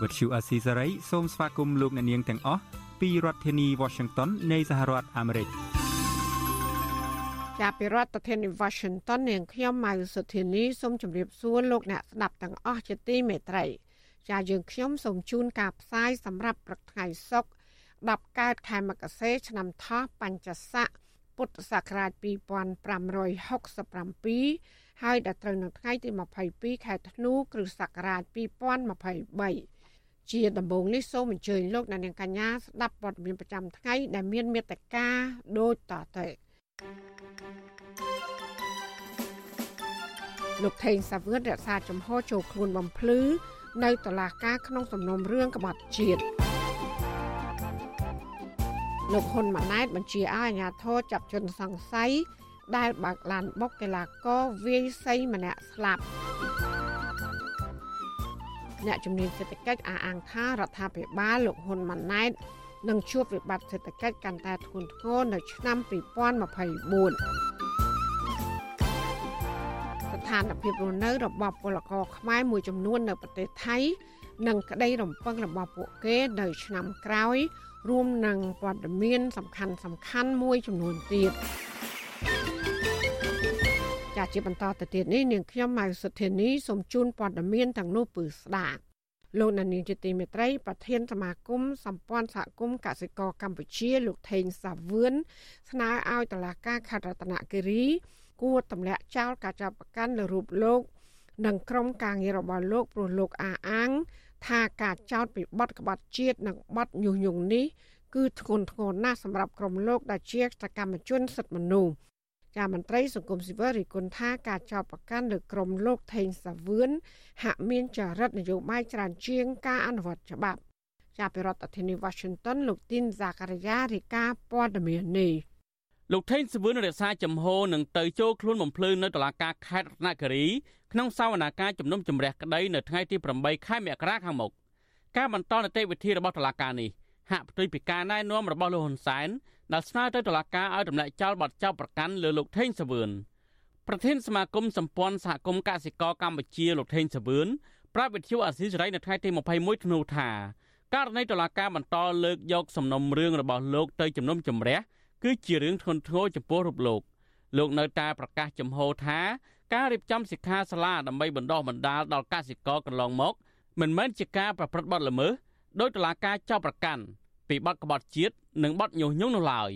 វត្តឈូអាស៊ីសេរីសូមស្វាគមន៍លោកអ្នកនាងទាំងអស់ពីរដ្ឋធានី Washington នៃសហរដ្ឋអាមេរិកចាប់ពីរដ្ឋធានី Washington នាងខ្ញុំម៉ៅសុធានីសូមជម្រាបសួរលោកអ្នកស្ដាប់ទាំងអស់ជាទីមេត្រីចាយើងខ្ញុំសូមជូនការផ្សាយសម្រាប់ព្រឹកថ្ងៃសុក្រ10កើតខែមករាឆ្នាំថោះបញ្ញស័កពុទ្ធសករាជ2567ហើយដល់ត្រូវនៅថ្ងៃទី22ខែធ្នូគ្រិស្តសករាជ2023 ជាដំបូងនេះសូមអញ្ជើញលោកអ្នកនាងកញ្ញាស្ដាប់ព័ត៌មានប្រចាំថ្ងៃដែលមានមេត្តាដូចតទៅលោកថេងសាវឿនរក្សាចំហចូលខ្លួនបំភ្លឺនៅតុលាការក្នុងសំណុំរឿងក្បត់ជាតិលោកហ៊ុនម៉ាណែតបញ្ជាឲ្យអាជ្ញាធរចាប់ជនសង្ស័យដែលបើកឡានបុកកីឡាករវាយសីម្នាក់ស្លាប់ អ្នកជំនាញសេដ្ឋកិច្ចអះអាងថារដ្ឋាភិបាលលោកហ៊ុនម៉ាណែតនឹងជួបវិបត្តិសេដ្ឋកិច្ចកាន់តែធ្ងន់ធ្ងរនៅឆ្នាំ2024ស្ថានភាពរស់នៅរបស់ពលករខ្មែរមួយចំនួននៅប្រទេសថៃនិងក្តីរំពឹងរបស់ពួកគេនៅឆ្នាំក្រោយ រួមនឹងព័ត៌មានសំខាន់សំខាន់មួយចំនួនទៀត ចាជាបន្តទៅទៀតនេះនាងខ្ញុំម៉ៅសុធានីសូមជូនព័ត៌មានទាំងនោះពឺស្ដាប់លោកនានីជាទីមេត្រីប្រធានសមាគមសម្ព័ន្ធសហគមន៍កសិករកម្ពុជា លោកថេងសាវឿនស្នើឲ្យតុលាការខេត្តរតនគិរី គួរទម្លាក់ចោលការចាប់ប្រកាន់លើរូបលោក និងក្រុមការងាររបស់លោកព្រោះលោកអាអាង ថាការចោទពីបទក្បត់ជាតិនិងបទញុះញង់នេះគឺធ្ងន់ធ្ងរណាស់សម្រាប់ក្រុមលោកដែលជាសកម្មជនសិទ្ធិមនុស្ស ចាមន្ត្រីសង្គមស៊ីវិលរិះគន់ថាការចោទប្រកាន់លើក្រុមលោកថេងសាវឿនហាក់មានចរិតនយោបាយច្រើនជាងការអនុវត្តច្បាប់ជាប្រធានាធិបតី Washington លោកទីនហ្សាការីយ៉ារីកាព័ត៌មាននេះលោកថេងសវឿនរក្សាចំហនឹងទៅចូលខ្លួនបំភ្លឺនៅតុលាការខេត្តរតនគិរីក្នុងសវនាការជំនុំជម្រះក្តីនៅថ្ងៃទី8ខែមករាខាងមុខការបន្តនីតិវិធីរបស់តុលាការនេះហាក់ផ្ទុយពីការណែនាំរបស់លោកហ៊ុនសែន ដែលស្នើទៅតុលាការឲ្យទម្លាក់ចោលបទចោទប្រកាន់លើលោកថេងសវឿនប្រធានសមាគមសម្ព័ន្ធសហគមន៍កសិករកម្ពុជាលោកថេងសវឿនប្រាប់វិទ្យុអាស៊ីសេរីនៅថ្ងៃទី21ធ្នូថាករណីតុលាការបន្តលើកយកសំណុំរឿងរបស់លោកទៅជំនុំជម្រះគឺជារឿងធ្ងន់ធ្ងរចំពោះរូបលោកលោកនៅតែប្រកាសចំហថាការរៀបចំសិក្ខាសាលាដើម្បីបណ្ដោះបណ្ដាលដល់កសិករកន្លងមក មិនមែនជាការប្រព្រឹត្តបទល្មើសដោយតុលាការចោទប្រកាន់ពីបទក្បត់ជាតិ និងបទញុះញង់នោះឡើយ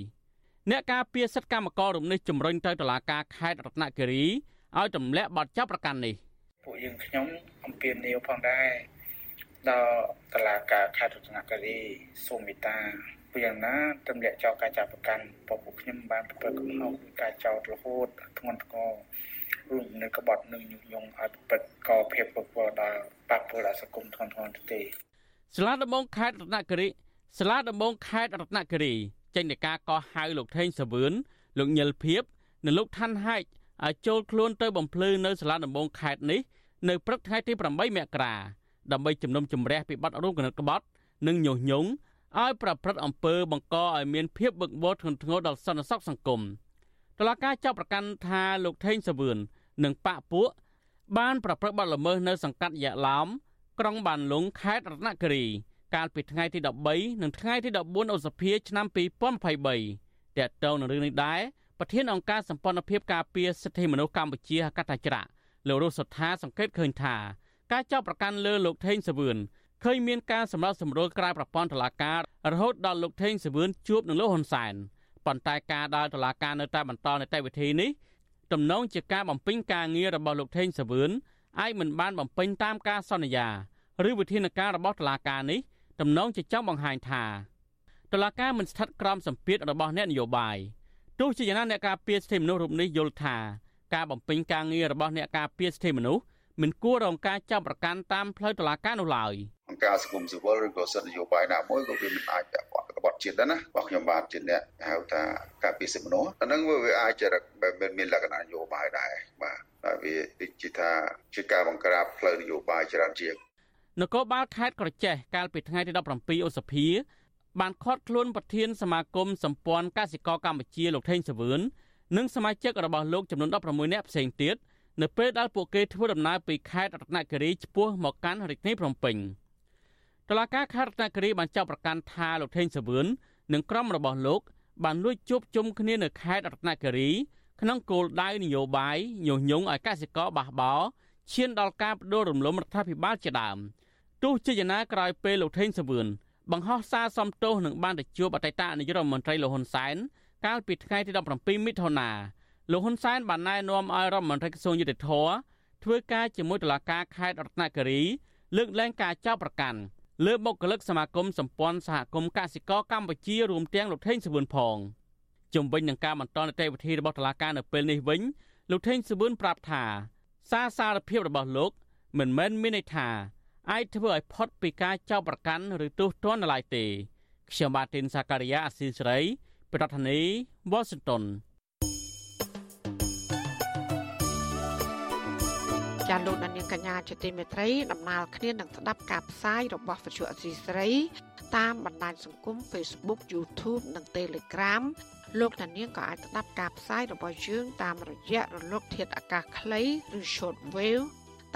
អ្នកការពារសិទ្ធិកម្មកររំនេះជំរុញទៅតុលាការខេត្តរតនគិរីឲ្យទម្លាក់បទចោទប្រកាន់នេះពួកយើងខ្ញុំអំពាវនាវផងដែរដល់តុលាការខេត្តរតនគិរីសូមមេត្តាពីយ៉ាងណាទម្លាក់ចោលការចាប់ប្រកាន់ពួកពួកខ្ញុំបានប្រព្រឹត្តកំហុសការចោទរហូតធ្ងន់ធ្ងររួមនៅក្បត់នឹងញុះញង់ឲ្យប្រព្រឹត្តកភាពពពកដល់បាក់ពលដល់សង្គមធ្ងន់ធ្ងរទេសាលាដំបងខេត្តរតនគិរី សាលាដំបងខេត្តរតនគិរីចេញនៃការកោះហៅលោកថេងសាវឿនលោកញិលភៀបនិងលោកឋានហែកឲ្យចូលខ្លួនទៅបំភ្លឺនៅសាលាដំបងខេត្តនេះនៅព្រឹកថ្ងៃទី8មករាដើម្បីជំនុំជម្រះពីបទរួមគណិតក្បត់ និងញុះញង់ឲ្យប្រព្រឹត្តអំពើបង្កឲ្យមានភាពវឹកវរធ្ងន់ធ្ងរដល់សន្តិសុខសង្គមតឡាការចាប់ប្រកាន់ថាលោកថេងសាវឿននិងប៉ាក់ពួកបានប្រព្រឹត្តបទល្មើសនៅសង្កាត់យ៉ាឡោមក្រុងបានលុងខេត្តរតនគិរី កាលពីថ្ងៃទី13និងថ្ងៃទី14ឧសភាឆ្នាំ2023តើតើនឹងរឿងនេះដែរប្រធានអង្គការសម្ព័ន្ធភាពការពារសិទ្ធិមនុស្សកម្ពុជាកតាច្រាលោករស់សុថាសង្កេតឃើញថា ការចាប់ប្រកាន់លើលោកថេងសាវឿនឃើញមានការសម្រាប់សម្រួលក្រៅប្រព័ន្ធតុលាការរហូតដល់លោកថេងសាវឿនជួបនឹងលោកហ៊ុនសែនប៉ុន្តែការដើរតុលាការនៅតែបន្តនីតិវិធីនេះទំនងជាការបំពេញការងាររបស់លោកថេងសាវឿនអាចមិនបានបំពេញតាមការសន្យាឬវិធានការរបស់តុលាការនេះ ទំនងជាចង់បង្ហាញថាតុលាការមិនស្ថិតក្រោមសម្ពាធរបស់អ្នកនយោបាយទោះជាយ៉ាងណាអ្នកការពារសិទ្ធិមនុស្សរូបនេះយល់ថាការបំពេញការងាររបស់អ្នកការពារសិទ្ធិមនុស្សមិនគួររងការចាប់ប្រកាន់តាមផ្លូវតុលាការនោះឡើយអង្គការសង្គមស៊ីវិលឬក៏សិទ្ធិនយោបាយណាមួយក៏វាមិនអាចពាក់ព័ន្ធក្បត់ជាតិដែរណាបើខ្ញុំបាទជាអ្នកហៅថាការពីសិទ្ធិមនុស្សអានឹងវាអាចจะមានលក្ខណៈនយោបាយដែរបាទហើយវាដូចជាថាជាការបង្ក្រាបផ្លូវនយោបាយច្រើនជាង នគរបាលខេត្តក្រចេះកាលពីថ្ងៃទី17ឧសភាបានឃាត់ខ្លួនប្រធានសមាគមសម្ព័ន្ធកសិករកម្ពុជាលោកថេងសវឿននិងសមាជិករបស់លោកចំនួន16នាក់ផ្សេងទៀតនៅពេលដែលពួកគេធ្វើដំណើរពីខេត្តរតនគិរីឆ្ពោះមកកាន់រាជធានីភ្នំពេញតឡាការខេត្តរតនគិរីបានចាប់ប្រកាន់ថាលោកថេងសវឿននិងក្រុមរបស់លោកបានលួចជួបជុំគ្នានៅខេត្តរតនគិរីក្នុងគោលដៅនយោបាយញុះញង់ឲ្យកសិករបះបោឈានដល់ការបដូររំលំរដ្ឋាភិបាលជាដើម ទោះជាយ៉ាងណាក្រោយពេលលោកថេងសវឿនបង្ហោះសារសំទោសនឹងបានទៅជួបអតីតនាយករដ្ឋមន្ត្រីលោកហ៊ុនសែនកាលពីថ្ងៃទី17មិថុនាលោកហ៊ុនសែនបានណែនាំឲ្យរដ្ឋមន្ត្រីក្រសួងយុតិធធធ្វើការជាមួយតុលាការខេត្តរតនគិរីលើកលែងការចោទប្រកាន់លើបុគ្គលិកសមាគមសម្ព័ន្ធសហគមន៍កសិករកម្ពុជារួមទាំងលោកថេងសវឿនផងជំវិញនឹងការបន្តនីតិវិធីរបស់តុលាការនៅពេលនេះវិញលោកថេងសវឿនប្រាប់ថាសារសារភាពរបស់លោកមិនមែនមានន័យថា អាចធ្វើឲ្យផុតពីការចោទប្រកាន់ឬទោសទណ្ឌឡើយទេខ្ញុំបាទទីនសាការីយ៉ាអស៊ីសេរីប្រធានាធិបតី Washington ចាលោកនាងកញ្ញាជាទីមេត្រីដំណើរគ្នានឹងស្ដាប់ការផ្សាយរបស់វិទ្យុអសីស្រីតាមបណ្ដាញសង្គម Facebook YouTube និង Telegram លោកនាងក៏អាចស្ដាប់ការផ្សាយរបស់យើងតាមរយៈរលកធាតុអាកាសខ្លីឬ Shortwave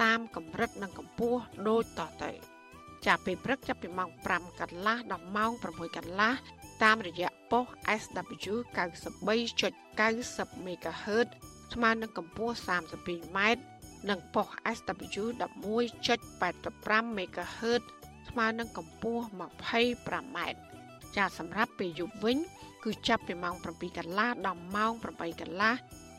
តាមកម្រិតនិងកម្ពស់ដូចតទៅចាប់ពីព្រឹកចាប់ពីម៉ោង5កន្លះដល់ម៉ោង6កន្លះតាមរយៈប៉ុស SW 93.90 MHz ស្មើនឹងកម្ពស់ 32m និងប៉ុស SW 11.85 MHz ស្មើនឹងកម្ពស់ 25m ចាសម្រាប់ពេលយប់វិញ គឺចាប់ពីម៉ោង7កន្លះដល់ម៉ោង8កន្លះ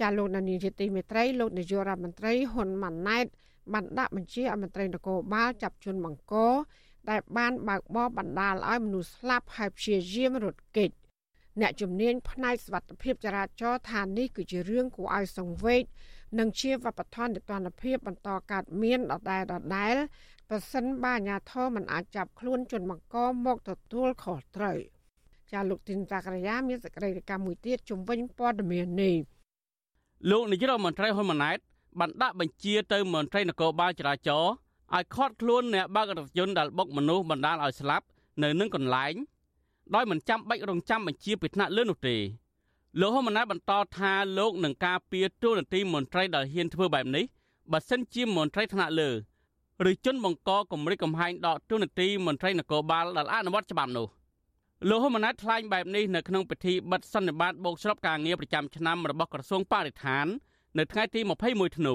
ចាលោកនានីជាទីមេត្រីលោកនាយករដ្ឋមន្ត្រីហ៊ុនម៉ាណែតបានដាក់បញ្ជាឲ្យមន្ត្រីនគរបាលចាប់ជនបង្កដែលបានបើកបរបណ្ដាលឲ្យមនុស្សស្លាប់ហើយព្យាយាមរត់គេចអ្នកជំនាញផ្នែកសុវត្ថិភាពចរាចរណ៍ថានេះគឺជារឿងគួរឲ្យសង្វេគនិងជាវប្បធម៌នីតិរដ្ឋភាពបន្តកើតមានដដែលដដែលប្រសិនបើអាជ្ញាធរមិនអាចចាប់ខ្លួនជនបង្កមកទទួលខុសត្រូវចាលោកទីនសាករាយាមានសេចក្តីរាយការណ៍មួយទៀតជំវិញព័ត៌មាននេះ លោកនាយករដ្ឋមន្ត្រីហ៊ុនម៉ាណែតបានដាក់បញ្ជាទៅមន្ត្រីនគរបាលចរាចរណ៍ឲ្យខាត់ខ្លួនអ្នកបើករថយន្តដែលបុកមនុស្សបណ្ដាលឲ្យស្លាប់នៅនឹងកន្លែងដោយមិនចាំបាច់រងចាំបញ្ជាពីថ្នាក់លើនោះទេលោកហ៊ុនម៉ាណែតបន្តថាលោកនឹងការពារទូនទីមន្ត្រីដែលហ៊ានធ្វើបែបនេះបើសិនជាមន្ត្រីថ្នាក់លើឬជនបង្កគម្រិតកំហែងដកទូនទីមន្ត្រីនគរបាលដែលអនុវត្តច្បាប់នោះ លោកហ៊ុនម៉ាណែតថ្លែងបែបនេះនៅក្នុងពិធីបិទសន្និបាតបូកស្របការងារប្រចាំឆ្នាំរបស់ក្រសួងបរិស្ថាន នៅថ្ងៃទី21ធ្នូ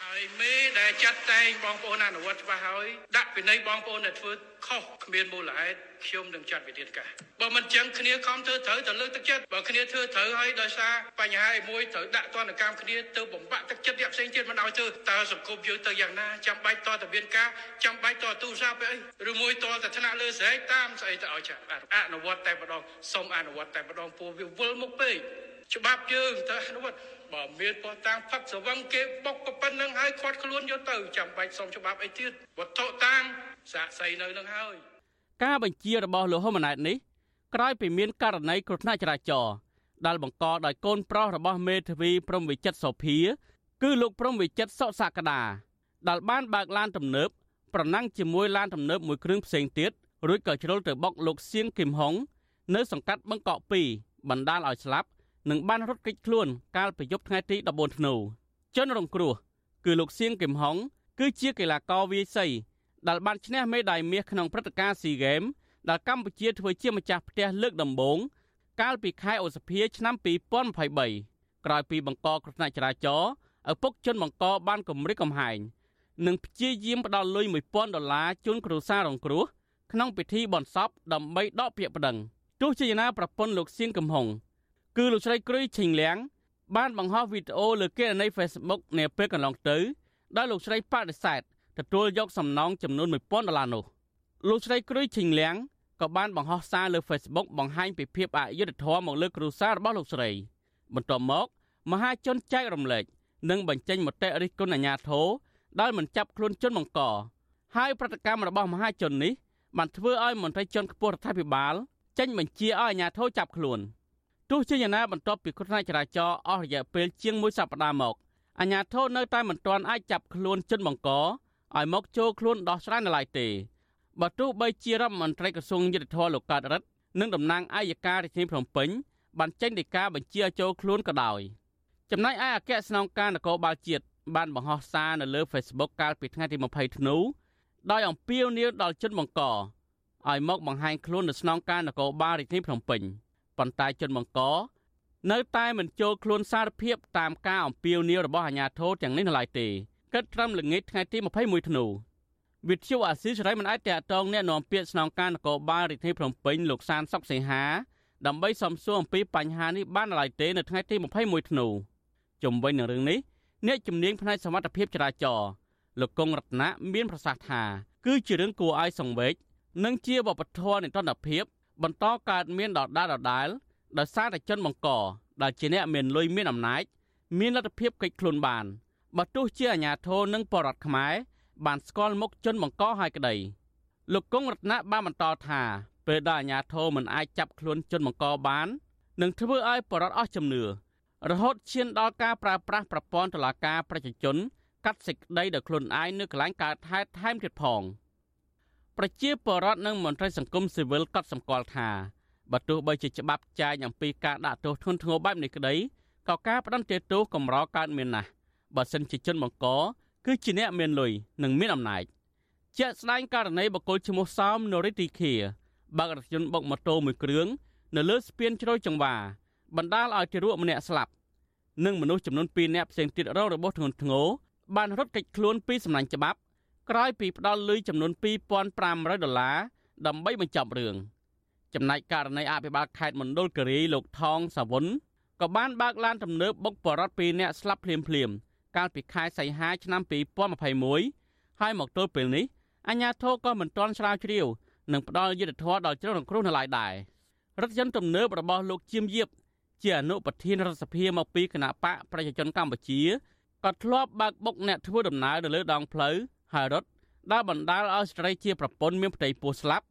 ហើយមេដែលចាត់តែងបងប្អូនអនុវត្តច្បាស់ហើយដាក់ពិន័យបងប្អូនដែលធ្វើខុសគ្មានមូលហេតុខ្ញុំនឹងចាត់វិធានការបើមិនចឹងគ្នាខំធ្វើត្រូវទៅលើកទឹកចិត្តបើគ្នាធ្វើត្រូវហើយដោយសារបញ្ហាមួយត្រូវដាក់ទណ្ឌកម្មគ្នាទៅបំបាក់ទឹកចិត្តអ្នកផ្សេងទៀតមិនឲ្យធ្វើតើសង្គមយើងទៅយ៉ាងណាចាំបាច់តតមានការចាំបាច់តទូរស័ព្ទទៅអីឬមួយតតែថ្នាក់លើស្រែកតាមស្អីទៅឲ្យចាអនុវត្តតែម្ដងសូមអនុវត្តតែម្ដងពោះវាវិលមុខពេកច្បាប់យើងទៅអនុវត្ត បើមានពោះតាំងផឹកសវឹងគេបុកក៏ប៉ុណ្្នឹងហើយខាត់ខ្លួនយកទៅចាំបាច់សុំច្បាប់អីទៀតវត្ថុតាំងសាកសីនៅនឹងហើយ ការបញ្ជារបស់លោកហ៊ុនម៉ាណែតនេះក្រោយពីមានករណីគ្រោះថ្នាក់ចរាចរណ៍ដែលបង្កដោយកូនប្រុសរបស់មេធាវីព្រំវិចិត្រសោភា គឺលោកព្រំវិចិត្រសុសក្តាដែលបានបើកឡានទំនើបប្រណាំងជាមួយឡានទំនើបមួយគ្រឿងផ្សេងទៀតរួចក៏ជ្រុលទៅបុកលោកសៀងគឹមហុងនៅសង្កាត់បឹងកក់2បណ្ដាលឲ្យស្លាប់ និងបានរត់គេចខ្លួនកាលពីយប់ថ្ងៃទី14ធ្នូជនរងគ្រោះគឺលោកសៀងគឹមហុងគឺជាកីឡាករវាយសីដែលបានឈ្នះមេដាយមាសក្នុងព្រឹត្តិការណ៍ SEA Games ដែលកម្ពុជាធ្វើជាម្ចាស់ផ្ទះលើកដំបូងកាលពីខែឧសភាឆ្នាំ2023ក្រោយពីបង្កគ្រោះថ្នាក់ចរាចរណ៍ឪពុកជនបង្កបានគម្រិតកំហែងនឹងព្យាយាមផ្ដល់លុយ1000ដុល្លារជូនគ្រួសាររងគ្រោះក្នុងពិធីបន់សពដើម្បីដកពាក្យប្តឹងទោះជាយ៉ាងណាប្រពន្ធលោកសៀងកំហុង គឺលោកស្រីគ្រុយឈិងលៀងបានបង្ហោះវីដេអូលើគេហទំព័រ Facebook នាពេលកន្លងទៅដោយលោកស្រីបដិសេធទទួលយកសំណងចំនួន1000ដុល្លារនោះលោកស្រីគ្រុយឈិងលៀងក៏បានបង្ហោះសារលើ Facebook បង្ហាញពីភាពអយុត្តិធម៌មកលើគ្រួសាររបស់លោកស្រី បន្ទាប់មក មហាជនចែករំលែកនិងបញ្ចេញមតិរិះគន់អាញាធរដែលមិនចាប់ខ្លួនជនបង្កហើយប្រតិកម្មរបស់មហាជននេះបានធ្វើឲ្យមន្ត្រីជាន់ខ្ពស់រដ្ឋាភិបាលចេញបញ្ជាឲ្យអាជ្ញាធរចាប់ខ្លួន ទោះជាយ៉ាងណាបន្ទាប់ពីគ្រោះថ្នាក់ចរាចរណ៍អស់រយៈពេលជាងមួយសប្តាហ៍មកអាជ្ញាធរនៅតែមិនទាន់អាចចាប់ខ្លួនជនបង្កឲ្យមកចូលខ្លួនដោះស្រាយនៅឡើយទេបើទោះបីជារដ្ឋមន្ត្រីក្រសួងយុទ្ធភ័ពលោកកើតរិទ្ធនិងតំណាងអាយការាជធានីភ្នំពេញបានចេញដីកាបញ្ជាឲ្យចូលខ្លួនក៏ដោយចំណែកឯអគ្គស្នងការនគរបាលជាតិបានបង្ហោះសារនៅលើ Facebook កាលពីថ្ងៃទី20ធ្នូដោយអំពាវនាវដល់ជនបង្កឲ្យមកបង្ហាញខ្លួននៅស្នងការនគរបាលរាជធានីភ្នំពេញ ប៉ុន្តែជនបង្កនៅតែមិនចូលខ្លួនសារភាពតាមការអំពាវនាវរបស់អាជ្ញាធរទាំងនេះនៅឡើយទេគិតត្រឹមល្ងាចថ្ងៃទី21ធ្នូវិទ្យុអាស៊ីសេរីមិនអាចតាក់ទងអ្នកនាំពាក្យស្នងការនគរបាលរាជធានីភ្នំពេញលោកសានសុកសីហាដើម្បីសំសួរអំពីបញ្ហានេះបានឡើយទេនៅថ្ងៃទី21ធ្នូជំវិញនឹងរឿងនេះអ្នកជំនាញផ្នែកសមត្ថភាពចរាចរណ៍លោកកុងរតនៈមានប្រសាសន៍ថាគឺជារឿងគួរឲ្យសង្វេគនិងជាវប្បធម៌នៃតន្តភាព បន្តកើតមានដដាលដដាលដោយសារតែជនបង្កដែលជាអ្នកមានលុយមានអំណាចមានលទ្ធភាពកិច្ចខ្លួនបានបើទោះជាអាញាធរនិងបរដ្ឋខ្មែរបានស្គាល់មុខជនបង្កហើយក្តីលោកកុងរតនៈបានបន្តថាពេលដែលអាញាធរមិនអាចចាប់ខ្លួនជនបង្កបាននឹងធ្វើឲ្យបរដ្ឋអស់ជំនឿរហូតឈានដល់ការប្រើប្រាស់ប្រព័ន្ធតុលាការប្រជាជនកាត់សេចក្តីដោយខ្លួនឯងនៅកន្លែងកើតហេតុថែមទៀតផង ប្រជាពលរដ្ឋនិងមន្ត្រីសង្គមស៊ីវិលកត់សម្គាល់ថាបើទោះបីជាច្បាប់ចែងអំពីការដាក់ទោសធ្ងន់ធ្ងរបែបនេះក្តីក៏ការផ្ដន្ទាទោសកម្រកើតមានណាស់បើសិនជាជនបង្កគឺជាអ្នកមានលុយនិងមានអំណាចជាក់ស្ដែងករណីបកគលឈ្មោះសោមនរិទ្ធីខាបើករថយន្តបុកម៉ូតូមួយគ្រឿងនៅលើស្ពានជ្រោយចង្វាបណ្ដាលឲ្យទារកម្នាក់ស្លាប់និងមនុស្សចំនួន2នាក់ផ្សេងទៀតរងរបួសធ្ងន់ធ្ងរបានរត់គេចខ្លួនពីសំណាញ់ច្បាប់ ក្រោយពីផ្ដាល់លុយចំនួន2500ដុល្លារដើម្បីបញ្ចប់រឿងចំណែកករណីអភិបាលខេត្តមណ្ឌលគិរីលោកថងសាវុនក៏បានបើកឡានទំនើបបុកបរត2នាក់ស្លាប់ភ្លាមភ្លាមកាលពីខែសីហាឆ្នាំ2021ហើយមកទល់ពេលនេះអាជ្ញាធរក៏មិនទាន់ឆ្លើយជ្រាវនិងផ្ដល់យុត្តិធម៌ដល់ជនរងគ្រោះនៅឡើយដែររថយន្តទំនើបរបស់លោកជៀមយៀបជាអនុប្រធានរដ្ឋសភាមកពីគណៈបកប្រជាជនកម្ពុជាក៏ធ្លាប់បើកបុកអ្នកធ្វើដំណើរនៅលើដងផ្លូវ ហើយរត់ដែលបណ្ដាលឲ្យស្ត្រីជាប្រពន្ធមានផ្ទៃពោះស្លាប់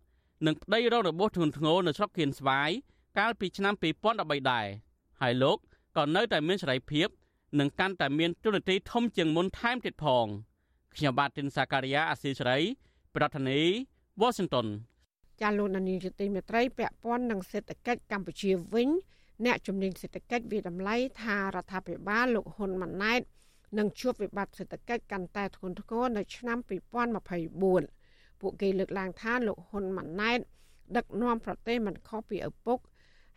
និងប្តីរងរបួសធ្ងន់ធ្ងរនៅស្រុកគៀនស្វាយកាលពីឆ្នាំ2013ដែរហើយលោកក៏នៅតែមានសេរីភាពនិងកាន់តែមានទូនាទីធំជាងមុនថែមទៀតផងខ្ញុំបាទទីនសាការីយ៉ាអាស៊ីសេរីប្រធានាធិបតី Washington ចាលោកនានីជាទីមេត្រីពាក់ព័ន្ធនឹងសេដ្ឋកិច្ចកម្ពុជាវិញអ្នកជំនាញសេដ្ឋកិច្ចវិតម្លៃថារដ្ឋាភិបាលលោកហ៊ុនម៉ាណែត នឹងជួបវិបត្តិសេដ្ឋកិច្ចកាន់តែធ្ងន់ធ្ងរនៅឆ្នាំ2024ពួកគេលើកឡើងថាលោកហ៊ុនម៉ាណែតដឹកនាំប្រទេសមិនខុសពីឪពុក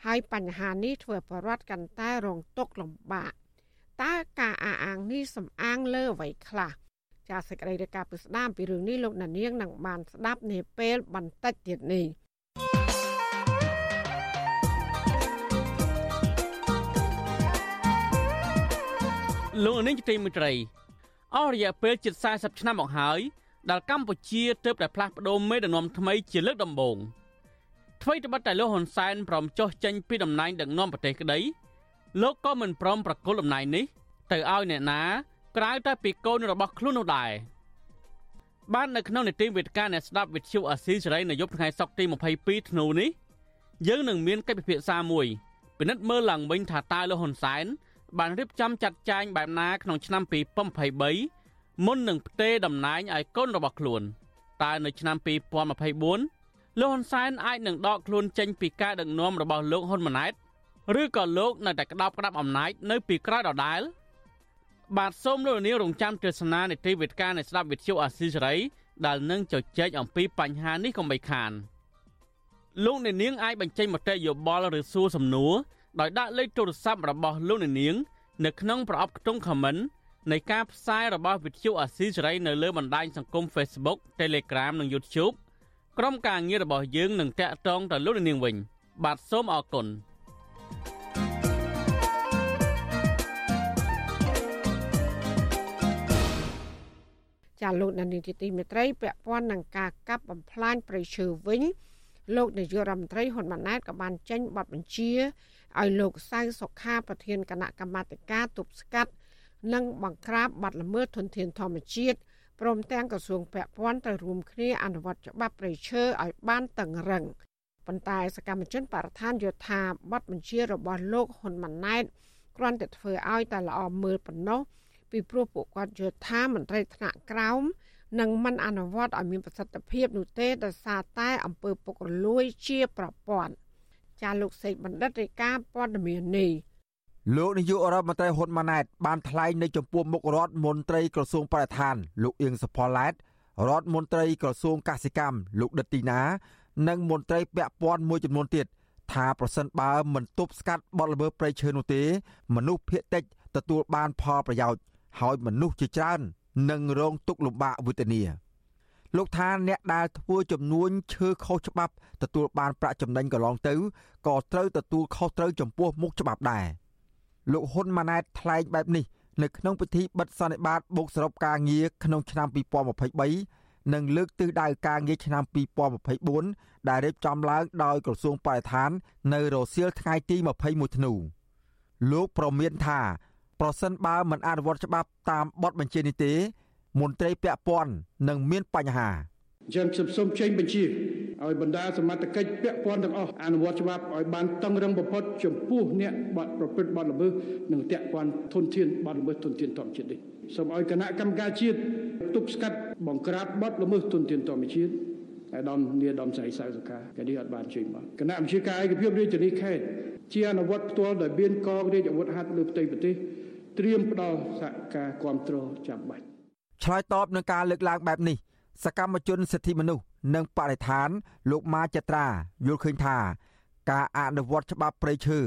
ហើយបញ្ហានេះធ្វើឲ្យប្រជារដ្ឋកាន់តែរងទុក្ខលំបាកតើការអះអាងនេះសំអាងលើអ្វីខ្លះចាសសេចក្តីរាយការណ៍ពីស្ដាមពីរឿងនេះលោកណានៀងនឹងបានស្ដាប់នាពេលបន្តិចទៀតនេះ លោកនាងជាទីមេត្រីអស់រយៈពេលជិត40ឆ្នាំមកហើយដែលកម្ពុជាទើបតែផ្លាស់ប្ដូរមេដឹកនាំថ្មីជាលើកដំបូងអ្វីត្បិតតែលោកហ៊ុនសែនព្រមចុះចេញពីតំណែងដឹកនាំប្រទេសក្តីលោកក៏មិនព្រមប្រគល់អំណាចនេះទៅឲ្យអ្នកណាក្រៅតែពីកូនរបស់ខ្លួននោះដែរបាននៅក្នុងនីតិវិទ្យាអ្នកស្ដាប់វិទ្យុអាស៊ីសេរីនៅយប់ថ្ងៃសុក្រទី22ធ្នូនេះយើងនឹងមានកិច្ចពិភាក្សាមួយពិនិត្យមើលឡើងវិញថាតើលោកហ៊ុនសែន បានរៀបចំចាត់ចែងបែបណាក្នុងឆ្នាំ2023មុននឹងផ្ទេរតំណែងឲ្យកូនរបស់ខ្លួនតើនៅឆ្នាំ2024លោកហ៊ុនសែនអាចនឹងដកខ្លួនចេញពីការដឹកនាំរបស់លោកហ៊ុនម៉ាណែតឬក៏លោកនៅតែក្តាប់ក្តាប់អំណាចនៅពីក្រោយដដែលបាទសូមលោកនាងរងចាំទស្សនានីតិវិទ្យានៃស្ដាប់វិទ្យុអាស៊ីសេរីដែលនឹងជជែកអំពីបញ្ហានេះកុំបីខានលោកអ្នកនាងអាចបញ្ចេញមតិយោបល់ឬសួរសំណួរ ដោយដាក់លេខទូរស័ព្ទរបស់លោកអ្នកនាង នៅក្នុងប្រអប់ខ្ទង់ comment នៃការផ្សាយរបស់វិទ្យុអាស៊ីសេរីនៅលើបណ្ដាញសង្គម Facebook Telegram និង YouTube ក្រុមការងាររបស់យើងនឹងតាក់ទងទៅលោកនាងវិញ បាទសូមអរគុណចាលោកនានីទីមេត្រីពាក់ព័ន្ធនឹងការកាប់បំផ្លាញព្រៃឈើវិញលោកនាយករដ្ឋមន្ត្រីហ៊ុនម៉ាណែតក៏បានចេញបទបញ្ជា ឲ្យលោកសៅសុខាប្រធានគណៈកម្មាធិការទប់ស្កាត់ និងបង្ក្រាបបទល្មើសធនធានធម្មជាតិព្រមទាំងក្រសួងពាក់ព័ន្ធត្រូវរួមគ្នាអនុវត្តច្បាប់ព្រៃឈើឲ្យបានតឹងរឹងប៉ុន្តែសកម្មជនបរិស្ថានយល់ថាបទបញ្ជារបស់លោកហ៊ុនម៉ាណែតគ្រាន់តែធ្វើឲ្យតែល្អមើលប៉ុណ្ណោះពីព្រោះពួកគាត់យល់ថាមន្ត្រីថ្នាក់ក្រោមនឹងមិនអនុវត្តឲ្យមានប្រសិទ្ធភាពនោះទេដោយសារតែអំពើពុករលួយជាប្រព័ន្ធ ចាលោកសេកបណ្ឌិតរាយការណ៍ព័ត៌មាននេះលោកនាយករដ្ឋមន្ត្រីហ៊ុនម៉ាណែតបានថ្លែងនៅចំពោះមុខរដ្ឋមន្ត្រីក្រសួងបរិស្ថាន លោកអៀងសុផល្លែតរដ្ឋមន្ត្រីក្រសួងកសិកម្មលោកដិតទីណា និងមន្ត្រីពាក់ព័ន្ធមួយចំនួនទៀតថាប្រសិនបើមិនទប់ស្កាត់បទល្មើសព្រៃឈើនោះទេ មនុស្សភៀកតិចទទួលបានផលប្រយោជន៍ហើយមនុស្សជាច្រើននឹងរងទុក្ខលំបាកវេទនា លោកថាអ្នកដែលធ្វើចំនួនឈើខុសច្បាប់ទទួលបានប្រាក់ចំណេញកន្លងទៅក៏ត្រូវទទួលខុសត្រូវចំពោះមុខច្បាប់ដែរលោកហ៊ុនម៉ាណែតថ្លែងបែបនេះនៅក្នុងពិធីបិទសន្និបាតបូកសរុបការងារក្នុងឆ្នាំ2023និងលើកទិសដៅការងារឆ្នាំ2024ដែលរៀបចំឡើងដោយក្រសួងបរិស្ថាន នៅរសៀលថ្ងៃទី21ធ្នូលោកប្រមានថាប្រសិនបើមិនអនុវត្តច្បាប់តាមបទបញ្ជានេះទេ មន្ត្រីពាក់ព័ន្ធនឹងមានបញ្ហាអញ្ចឹងខ្ញុំសូមចេញបញ្ជាឲ្យបណ្ដាសមត្ថកិច្ចពាក់ព័ន្ធទាំងអស់អនុវត្តច្បាប់ឲ្យបានតឹងរឹងបំផុតចំពោះអ្នកបាត់ប្រព្រឹត្តបទល្មើសនិងតាក់ព័ន្ធធនធានបទល្មើសធនធានធម្មជាតិនេះសូមឲ្យគណៈកម្មការជាតិទប់ស្កាត់បង្ក្រាបបទល្មើសធនធានធម្មជាតិអាដាមនីដាមសៃសៅសកាកានេះអត់បានជួយមកគណៈវិជាការឯកភាពរាជធានីខេត្តជាអនុវត្តផ្ទាល់ដោយមានកងរាជអាវុធហត្ថលើផ្ទៃប្រទេសត្រៀមផ្ដល់សហការគ្រប់គ្រងចាំបាច់ ឆ្លើយតបនឹងការលើកឡើងបែបនេះសកម្មជនសិទ្ធិមនុស្សនិងបរិស្ថាន លោកម៉ាចត្រាយល់ឃើញថាការអនុវត្តច្បាប់ព្រៃឈើ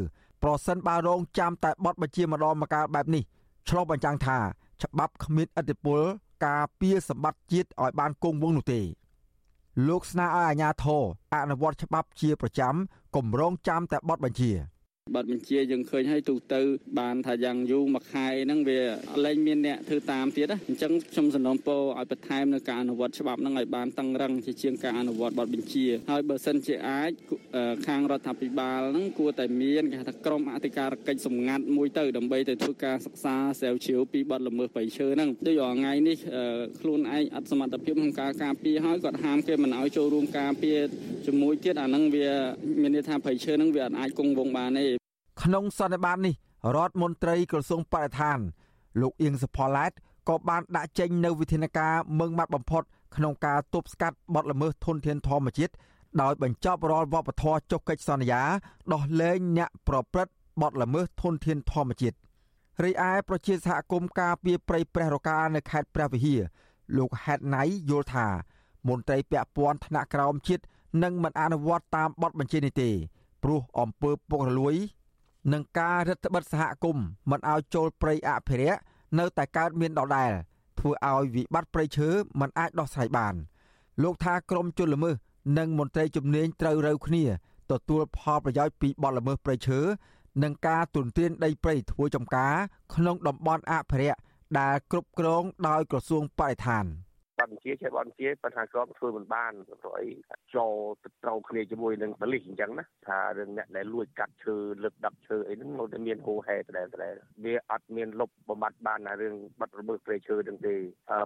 ប្រសិនបើរងចាំតែបទបញ្ជាម្ដងម្កាលបែបនេះឆ្លោះបញ្ចាំងថាច្បាប់គ្មានឥទ្ធិពលការពារសម្បត្តិជាតិឲ្យបានគង់វង្សនោះទេលោកស្នើឲ្យអាជ្ញាធរអនុវត្តច្បាប់ជាប្រចាំគម្រងចាំតែបទបញ្ជា ប័ណ្ណបញ្ជាយើងឃើញហើយទូទៅ បានថាយ៉ាងយូរមួយខែហ្នឹងវាលែងមានអ្នកធ្វើតាមទៀតណាអញ្ចឹងខ្ញុំសំណូមពរឲ្យបន្ថែមនៅការអនុវត្តច្បាប់ហ្នឹងឲ្យបានតឹងរឹងជាជាងការអនុវត្តប័ណ្ណបញ្ជាហើយបើសិនជាអាចខាងរដ្ឋាភិបាលហ្នឹងគួរតែមានគេថាក្រុមអធិការកិច្ចសម្ងាត់មួយទៅដើម្បីទៅធ្វើការសិក្សាស្រាវជ្រាវពីបទល្មើសបៃឈើហ្នឹងដូចរាល់ថ្ងៃនេះខ្លួនឯងអត់សមត្ថភាពក្នុងការការពារហើយគាត់ហាមគេមិនឲ្យចូលរួមការពារជាមួយទៀតអាហ្នឹងវាមានន័យថាបៃឈើហ្នឹងវាអាចគង់វង្សបានទេ ក្នុងសន្និបាតនេះរដ្ឋមន្ត្រីក្រសួងបរិស្ថាន លោកអៀងសុផល្លែតក៏បានដាក់ចេញនៅវិធានការមឹងម៉ាត់បំផុតក្នុងការទប់ស្កាត់បទល្មើសធនធានធម្មជាតិដោយបញ្ចប់រាល់វប្បធម៌ចុះកិច្ចសន្យាដោះលែងអ្នកប្រព្រឹត្តបទល្មើសធនធានធម្មជាតិរីឯប្រជាសហគមន៍ការពីប្រៃព្រះរកានៅខេត្តព្រះវិហារលោកហេតណៃយល់ថា មន្ត្រីពាក់ព័ន្ធថ្នាក់ក្រោមជាតិនឹងមិនអនុវត្តតាមបទបញ្ជានេះទេព្រោះអំពើពុករលួយ និងការរដ្ឋបិទសហគមន៍មិនឲ្យចូលព្រៃអភិរក្សនៅតែកើតមានដដែលធ្វើឲ្យវិបត្តិព្រៃឈើមិនអាចដោះស្រាយបាន លោកថាក្រមជនល្មើសនិងមន្ត្រីជំនាញត្រូវរើគ្នាទទួលផលប្រយោជន៍ពីបទល្មើសព្រៃឈើនិងការទុនទានដីព្រៃធ្វើចំការក្នុងតំបន់អភិរក្សដែលគ្រប់គ្រងដោយក្រសួងបរិស្ថាន។ បទបញ្ជាជាបទបញ្ជាប៉ុន្តែក៏ធ្វើមិនបានព្រោះអីចូលទៅត្រូវគ្នាជាមួយនឹងបលិសអញ្ចឹងណាថារឿងអ្នកដែលលួចកាត់ឈើលើកដឹកឈើអីហ្នឹងនៅតែមានហូហែដដែលដដែលវាអត់មានលុបបំបត្តិបានណារឿងបាត់របឺព្រៃឈើទាំងទេ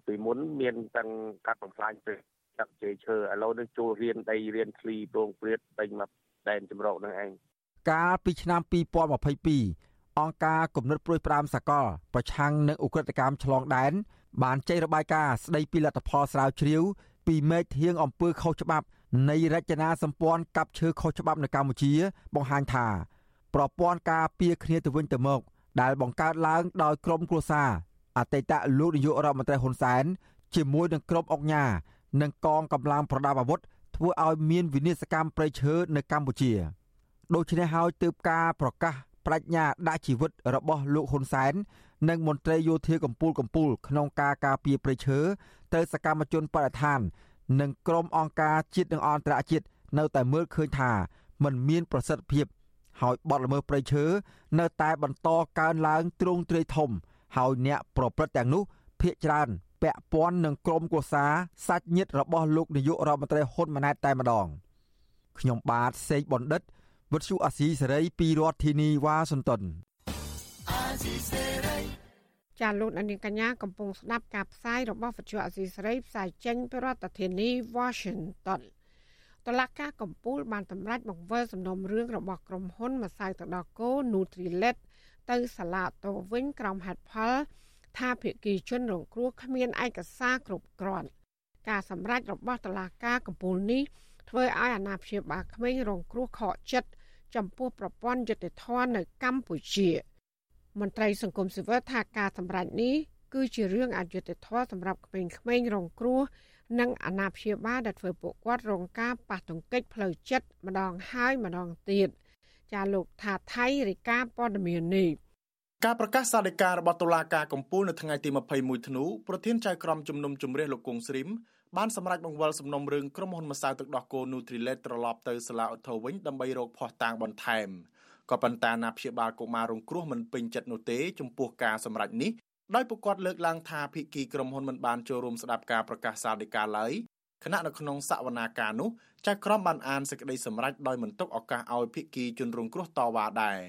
ពីមុនមានទាំងកាត់បំផ្លាញព្រៃចាក់ជ័យឈើឥឡូវនេះចូលរៀនដីរៀនឃ្លីពងព្រាតពេញមកដែនចម្រោកនឹងឯងកាលពីឆ្នាំ2022អង្គការគំនិតព្រួយផ្ដាមសកលប្រឆាំងនឹងអ ுக ្រិតកម្មឆ្លងដែន បានចេញរបាយការណ៍ស្ដីពីលទ្ធផលស្រាវជ្រាវពីមេឃធៀងអំពើខុសច្បាប់នៃរចនាសម្ព័ន្ធកាប់ឈើខុសច្បាប់នៅកម្ពុជា បង្ហាញថា ប្រព័ន្ធការពារគ្នាទៅវិញទៅមក ដែលបង្កើតឡើងដោយក្រមគ្រួសារអតីតលោកនាយករដ្ឋមន្ត្រីហ៊ុនសែនជាមួយនឹងក្រុមអុកញ៉ានិងកងកម្លាំងប្រដាប់អាវុធធ្វើឲ្យមានវិនាសកម្មប្រៃឈើនៅកម្ពុជាដូច្នេះហើយទើបការប្រកាសបដិញ្ញាដាក់ជីវិតរបស់លោកហ៊ុនសែន និងមន្ត្រីយោធាកម្ពុជាកម្ពុជាក្នុងការការពារព្រៃឈើទៅសកម្មជនបរិស្ថាន និងក្រុមអង្គការជាតិនិងអន្តរជាតិនៅតែមើលឃើញថាมันមានប្រសិទ្ធភាព ហើយបទល្មើសព្រៃឈើនៅតែបន្តកើនឡើងទ្រង់ទ្រាយធំ ហើយអ្នកប្រព្រឹត្តទាំងនោះភ ieck ច្រើនពាក់ព័ន្ធនឹងក្រុមគូសាសាច់ញាតិរបស់លោកនាយករដ្ឋមន្ត្រីហ៊ុនម៉ាណែតតែម្ដងខ្ញុំបាទសេកបណ្ឌិតវុទ្ធុអាស៊ីសេរីពីរដ្ឋធានីវ៉ាស៊ីនតោន ចាលោកនាងកញ្ញាកំពុងស្ដាប់ការផ្សាយរបស់វិទ្យុអាស៊ីសេរីផ្សាយចេញពីរដ្ឋធានី Washington តឡាការកំពូលបានតម្រាច់បង្វិលសំណុំរឿងរបស់ក្រុមហ៊ុនម្សៅទឹកដោះគោ Nutrilett ទៅសាលាតូវិញក្រោមហេតុផល ថាភាគីជនរងគ្រោះគ្មានឯកសារគ្រប់គ្រាន់ការសម្រេចរបស់តឡាការកំពូលនេះធ្វើឲ្យអាណាព្យាបាលក្មេងរងគ្រោះខកចិត្តចំពោះប្រព័ន្ធយុតិធម៌នៅកម្ពុជា មន្ត្រីសង្គមស៊ីវិលថាការសម្រេចនេះគឺជារឿងអយុត្តិធម៌សម្រាប់ក្មេងៗរងគ្រោះនិងអាណាព្យាបាលដែលធ្វើពួកគាត់រងការប៉ះទង្គិចផ្លូវចិត្តម្ដងហើយម្ដងទៀតចាលោកថាថៃរាយការណ៍ព័ត៌មាននេះការប្រកាសសាលដីការបស់តុលាការកំពូលនៅថ្ងៃទី21ធ្នូប្រធានចៅក្រមជំនុំជម្រះលោកគង់ស្រីមបានសម្រេចបង្វិលសំណុំរឿងក្រុមហ៊ុនម្សៅទឹកដោះគោ Nutrilett ត្រឡប់ទៅសាលាឧទ្ធរវិញដើម្បីរកភ័ស្តុតាងបន្ថែម ក៏ប៉ុន្តែអាណាព្យាបាលកុមាររងគ្រោះមិនពេញចិត្តនោះទេចំពោះការសម្រេចនេះដោយពួកគាត់លើកឡើងថាភិក្ខីក្រុមហ៊ុនមិនបានចូលរួមស្ដាប់ការប្រកាសសាលដីកាឡើយខណៈនៅក្នុងសវនាការនោះចៅក្រមបានអានសេចក្តីសម្រេចដោយមិនទុកឱកាសឲ្យភិក្ខីជនរងគ្រោះតវ៉ាដែរ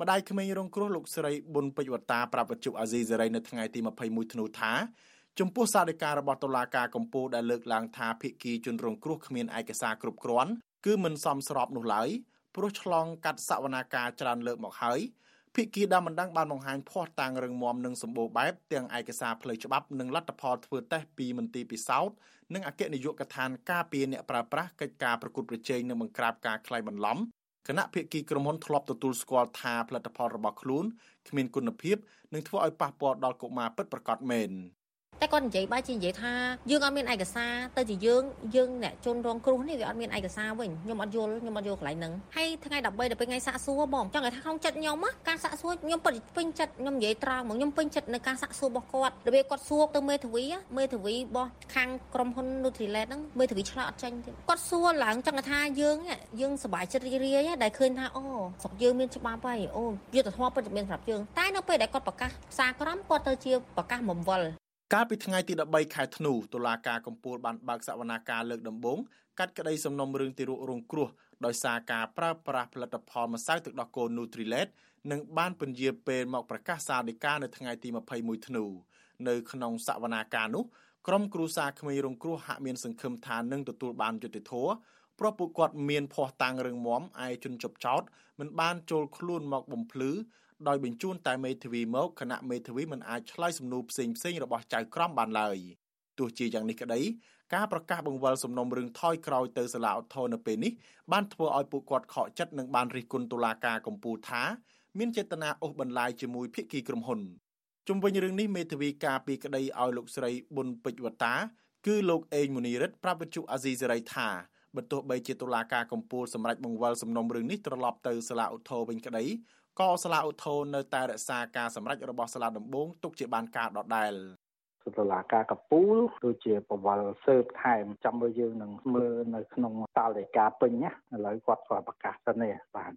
ម្ដាយក្មេងរងគ្រោះលោកស្រីប៊ុនពេជ្រវតាប្រាប់វិទ្យុអាស៊ីសេរីនៅថ្ងៃទី21ធ្នូថាចំពោះសាលដីការបស់តុលាការកំពូលដែលលើកឡើងថាភិក្ខីជនរងគ្រោះគ្មានឯកសារគ្រប់គ្រាន់គឺមិនសមស្របនោះឡើយ ព្រោះឆ្លងកាត់សវនាការច្រើនលើកមកហើយភិក្ខីដើមមិនដឹងបានបង្ហាញភ័ស្តុតាងរឹងមាំនិងសម្បូរបែបទាំងឯកសារផ្លូវច្បាប់និងលទ្ធផលធ្វើតេស្តពីមន្ទីរពិសោធន៍និងអគ្គនាយកដ្ឋានការពារអ្នកប្រើប្រាស់កិច្ចការប្រកួតប្រជែងនិងបង្ក្រាបការក្លែងបន្លំគណៈភិក្ខីក្រុមហ៊ុនធ្លាប់ទទួលស្គាល់ថាផលិតផលរបស់ខ្លួនគ្មានគុណភាពនិងធ្វើឲ្យប៉ះពាល់ដល់កុមារពិតប្រាកដមែន។ តែគាត់និយាយបែរជានិយាយថាយើងអត់មានឯកសារទៅជាយើងយើងអ្នកជនរងគ្រោះនេះវាអត់មានឯកសារវិញខ្ញុំអត់យល់ខ្ញុំអត់យល់កន្លែងហ្នឹងហើយថ្ងៃ13ដល់ពេលថ្ងៃសាកសួរបងចង់ឲ្យថាក្នុងចិត្តខ្ញុំការសាកសួរខ្ញុំពិតពេញចិត្តខ្ញុំនិយាយត្រង់មកខ្ញុំពេញចិត្តនៅការសាកសួររបស់គាត់របៀបគាត់សួរទៅមេធាវីមេធាវីរបស់ខាងក្រុមហ៊ុន Nutrilett ហ្នឹងមេធាវីឆ្លើយអត់ចាញ់ទេគាត់សួរឡើងចង់ថាយើងយើងសប្បាយចិត្តរីករាយដែលឃើញថាអូស្រុកយើងមានច្បាប់ហើយអូយុទ្ធធម៌ពិតជាមានសម្រាប់យើងតែនៅពេលដែលគាត់ប្រកាសសារក្រមគាត់ទៅជាប្រកាសបំវល់ កាលពីថ្ងៃទី13ខែធ្នូតុលាការកំពូលបានបើកសវនាការលើកដំបូងកាត់ក្តីសំណុំរឿងទីរុករងគ្រោះដោយសារការប្រើប្រាស់ផលិតផលម្សៅទឹកដោះគោ Nutrilett និងបានពន្យាពេលមកប្រកាសសាលដីកានៅថ្ងៃទី21ធ្នូនៅក្នុងសវនាការនោះក្រុមគ្រួសារក្មេងរងគ្រោះហាក់មានសង្ឃឹមថានឹងទទួលបានយុត្តិធម៌ព្រោះពួកគាត់មានភ័ស្តុតាងរឹងមាំឯជនជប់ចោតមិនបានចូលខ្លួនមកបំភ្លឺ ដោយបញ្ជូនតែមេធាវីមកគណៈមេធាវីមិនអាចឆ្លើយសំណួរផ្សេងផ្សេងរបស់ចៅក្រមបានឡើយទោះជាយ៉ាងនេះក្តីការប្រកាសបង្វិលសំណុំរឿងថយក្រោយទៅសាលាឧទ្ធរនៅពេលនេះបានធ្វើឲ្យពួកគាត់ខកចិត្តនិងបានរិះគន់តុលាការកំពូលថាមានចេតនាអូសបន្លាយជាមួយភាគីក្រុមហ៊ុនជុំវិញរឿងនេះមេធាវីការពីក្តីឲ្យលោកស្រីប៊ុនពេជ្រវតា គឺលោកអេងមូនីរិតប្រាប់វិទ្យុអាស៊ីសេរីថាបើទោះបីជាតុលាការកំពូលសម្រេចបង្វិលសំណុំរឿងនេះត្រឡប់ទៅសាលាឧទ្ធរវិញក្តី ក៏សាលាឧទ្ធរនៅតែរក្សាការសម្រេចរបស់សាលាដំបងទុកជាបានការដដែលតុលាការកពូលដូចជាបវលសើបថែមចាំមើលយើងនឹងមើលនៅក្នុងសាលដីកាពេញណាឥឡូវគាត់គាត់ប្រកាសទៅនេះបាទ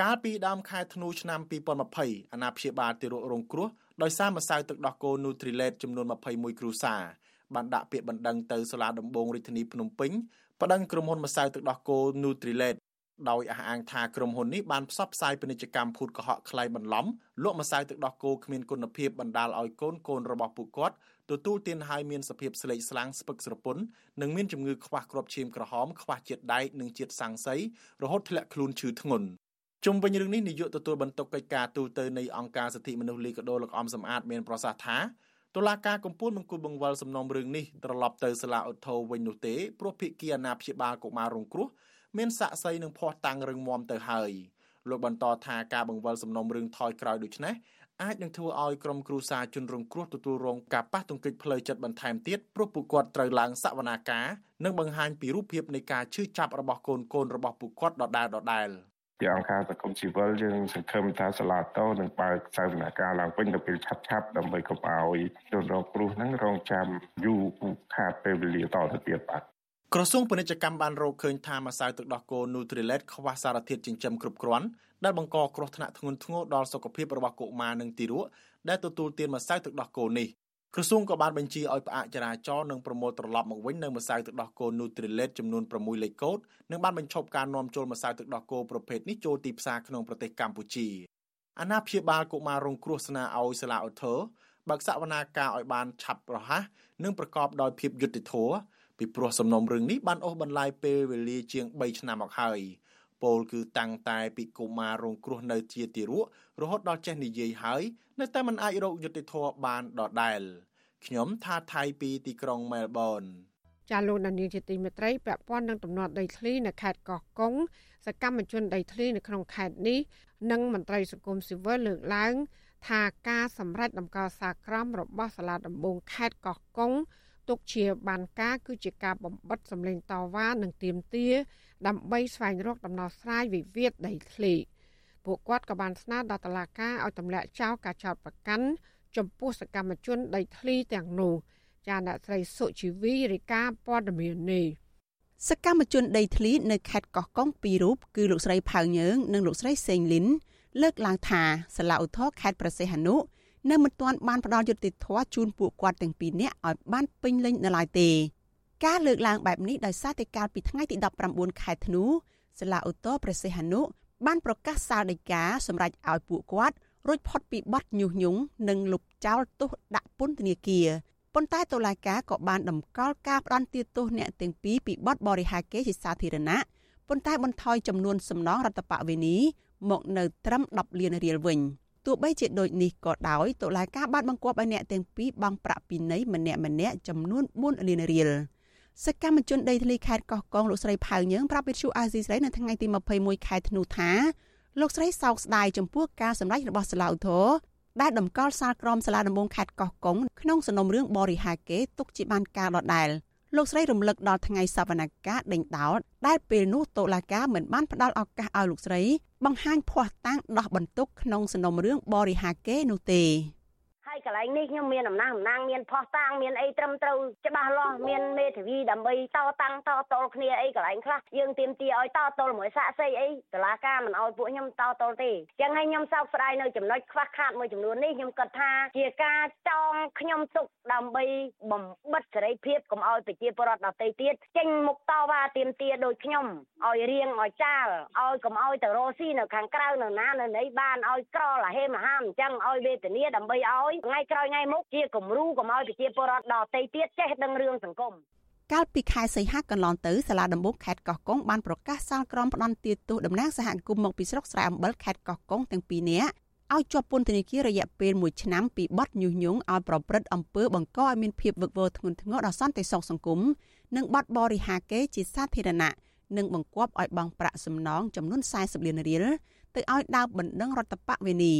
កាលពីដើមខែធ្នូឆ្នាំ2020អាណាព្យាបាលទារករងគ្រោះដោយសារម្សៅទឹកដោះគោ Nutrilett ចំនួន21គ្រួសារបានដាក់ពាក្យបណ្ដឹងទៅសាលាដំបងរាជធានីភ្នំពេញប្តឹងក្រុមហ៊ុនម្សៅទឹកដោះគោ Nutrilett ដោយអះអាងថាក្រុមហ៊ុននេះបានផ្សព្វផ្សាយពាណិជ្ជកម្មភូតកុហកក្លែងបន្លំលក់ម្សៅទឹកដោះគោគ្មានគុណភាពបណ្ដាលឲ្យកូនកូនរបស់ពួកគាត់ទទួលទានហើយមានសភាពស្លេកស្លាំងស្ពឹកស្រពន់និងមានជំងឺខ្វះគ្រាប់ឈាមក្រហមខ្វះជាតិដែកនិងជាតិសាំងសីរហូតធ្លាក់ខ្លួនឈឺធ្ងន់ជុំវិញរឿងនេះនាយកទទួលបន្ទុកកិច្ចការទូតទៅនៃអង្គការសិទ្ធិមនុស្សលីកាដូលោកអំសំអាតមានប្រសាសន៍ថាតុលាការកំពូលមិនគួរបង្វិលសំណុំរឿងនេះត្រឡប់ទៅសាលាឧទ្ធរវិញនោះទេព្រោះភាគីអាណាព្យាបាលកុមាររងគ្រោះ មានស័ក្តិសិទ្ធិនឹងភ័ស្តុតាងរឹងមាំទៅហើយលោកបន្តថាការបង្វិលសំណុំរឿងថយក្រោយដូចនេះអាចនឹងធ្វើឲ្យក្រុមគ្រួសារជនរងគ្រោះទទួលរងការប៉ះទង្គិចផ្លូវចិត្តបន្ថែមទៀតព្រោះពួកគាត់ត្រូវឡើងសវនាការនិងបង្ហាញពីរូបភាពនៃការឈឺចាប់របស់កូនកូនរបស់ពួកគាត់ដដែលដដែលជាអង្គការសង្គមស៊ីវិលយើងសង្ឃឹមថាសាលាតូនឹងបើកសវនកម្មឡើងវិញទៅពេលឆាប់ឆាប់ដើម្បីកុំឲ្យជនរងគ្រោះហ្នឹងរងចាំយូរខាតពេលវេលាតទៅទៀតបាទ ក្រសួងពាណិជ្ជកម្មបានរកឃើញថាម្សៅទឹកដោះគោ Nutrilett ខ្វះសារធាតុចិញ្ចឹមគ្រប់គ្រាន់ដែលបង្កគ្រោះថ្នាក់ធ្ងន់ធ្ងរដល់សុខភាពរបស់កុមារនិងទារកដែលទទួលទានម្សៅទឹកដោះគោនេះក្រសួងក៏បានបញ្ជាឲ្យផ្អាកចរាចរណ៍និងប្រមូលត្រឡប់មកវិញនៅម្សៅទឹកដោះគោ Nutrilett ចំនួន6លេខកូដនិងបានបញ្ឈប់ការនាំចូលម្សៅទឹកដោះគោប្រភេទនេះចូលទីផ្សារក្នុងប្រទេសកម្ពុជាអាណាព្យាបាលកុមាររងគ្រោះស្នើឲ្យសាលាឧទ្ធរបើកសវនាការឲ្យបានឆាប់រហ័សនិងប្រកបដោយភាពយុត្តិធម៌ ពីព្រោះសំណុំរឿងនេះបានអូសបន្លាយពេលវេលាជាង3ឆ្នាំមកហើយពលគឺតាំងតែពីកុមាររងគ្រោះនៅជាទីរករហូតដល់ចេះនិយាយហើយនៅតែមិនអាចរកយុត្តិធម៌បានដដែលខ្ញុំថាថៃពីទីក្រុងមែលប៊នចាលោកនានីជាទីមេត្រីពាក់ព័ន្ធនឹងទំនាស់ដីធ្លីនៅខេត្តកោះកុងសកម្មជនដីធ្លីនៅក្នុងខេត្តនេះនិងមន្ត្រីសង្គមស៊ីវិលលើកឡើង ថាការសម្រេចដំណើរសារក្រមរបស់សាលាដំបងខេត្តកោះកុង ទុកជាបានការគឺជាការបំបិតសម្លេងតវ៉ានិងទៀមទាដើម្បីស្វែងរកដំណោះស្រាយវិវាទដីធ្លីពួកគាត់ក៏បានស្នើដល់តុលាការឲ្យទម្លាក់ចោលការចោទប្រកាន់ចំពោះសកម្មជនដីធ្លីទាំងនោះចាអ្នកស្រីសុជីវីរាយការណ៍ព័ត៌មាននេះសកម្មជនដីធ្លីនៅខេត្តកោះកុងពីររូបគឺលោកស្រីផៅញើងនិងលោកស្រីសេងលីនលើកឡើងថាសាលាឧទ្ធរខេត្តប្រសេះហនុ នៅមិនទាន់បានផ្ដល់យុត្តិធម៌ជូនពួកគាត់ទាំងពីរនាក់ឲ្យបានពេញលេញនៅឡើយទេការលើកឡើងបែបនេះដោយសារតែកាលពីថ្ងៃទី19ខែធ្នូសាលាឧទ្ធរព្រះសីហនុបានប្រកាសសាលដីកាសម្រាប់ឲ្យពួកគាត់រួចផុតពីបទញុះញង់និងលុបចោលទោសដាក់ពន្ធនាគារប៉ុន្តែតុលាការក៏បានតម្កល់ការផ្ដន្ទាទោសអ្នកទាំងពីរពីបទបរិហាកេរជាសាធារណៈប៉ុន្តែបន្ថយចំនួនសំណងរដ្ឋបវេនីមកនៅត្រឹម10លានរៀលវិញ ទោះបីជាដូចនេះក៏ដោយតុលាការបានបង្គាប់ឲ្យអ្នកទាំងពីរបង់ប្រាក់ពិន័យម្នាក់ម្នាក់ចំនួន4លានរៀលសកម្មជនដីធ្លីខេត្តកោះកុងលោកស្រីផៅញើងប្រាប់វិទ្យុអាស៊ីសេរីនៅថ្ងៃទី21ខែធ្នូថាលោកស្រីសោកស្ដាយចំពោះការសម្ដែងរបស់សាឡាឧទ្ធរដែលតម្កល់សាលក្រមសាលាដំបងខេត្តកោះកុងក្នុងសំណុំរឿងបរិហាកេទុកជាបានការដដែល លោកស្រីរំលឹកដល់ថ្ងៃសវនកម្មដេញដោតដែលពេលនោះតុលាការមិនបានផ្ដល់ឱកាសឲ្យលោកស្រី បង្ហាញភ័ស្តុតាងដោះបន្ទុកក្នុងសំណុំរឿងបរិហាកេនោះទេ ហើយកន្លែងនេះខ្ញុំមានអំណះអំណាងមានផោះតាងមានអីត្រឹមត្រូវច្បាស់លាស់មានមេធាវីដើម្បីតតាំងតតល់គ្នាអីកន្លែងខ្លះយើងទៀមទាឲ្យតតល់មួយសាក់សីអីតឡាការមិនឲ្យពួកខ្ញុំតតល់ទេចឹងហើយខ្ញុំសោកស្ដាយនៅចំណុចខ្វះខាតមួយចំនួននេះខ្ញុំគិតថាជាការចងខ្ញុំទុកដើម្បីបំបិតសេរីភាពកុំឲ្យប្រជាពលរដ្ឋដទៃទៀតចេញមុខតវ៉ាទៀមទាដូចខ្ញុំឲ្យរៀងឲ្យចាលឲ្យកុំឲ្យទៅរស់ស៊ីនៅខាងក្រៅនៅណានៅណីបានឲ្យក្រលហេមហាមអញ្ចឹងឲ្យវេទនាដើម្បីឲ្យថ្ងៃក្រោយថ្ងៃមុខជាគំរូកុំឲ្យប្រជាពលរដ្ឋដទៃទៀតចេះដឹងរឿងសង្គមកាលពីខែសីហាកន្លងទៅសាលាដំបងខេត្តកោះកុងបានប្រកាសសាលក្រមផ្ដន្ទាទោសតំណាងសហគមន៍មកពីស្រុកស្រែអំបិលខេត្តកោះកុងទាំងពីរនាក់ឲ្យជាប់ពន្ធនាគាររយៈពេល1ឆ្នាំពីបទញុះញង់ឲ្យប្រព្រឹត្តអំពើបង្កឲ្យមានភាពវឹកវរធ្ងន់ធ្ងរដល់សន្តិសុខសង្គមនិងបទបរិហាកេជាសាធារណៈនិងបង្គាប់ឲ្យបង់ប្រាក់សំណងចំនួន40លានរៀលទៅឲ្យដើមបណ្ដឹងរដ្ឋបវេនី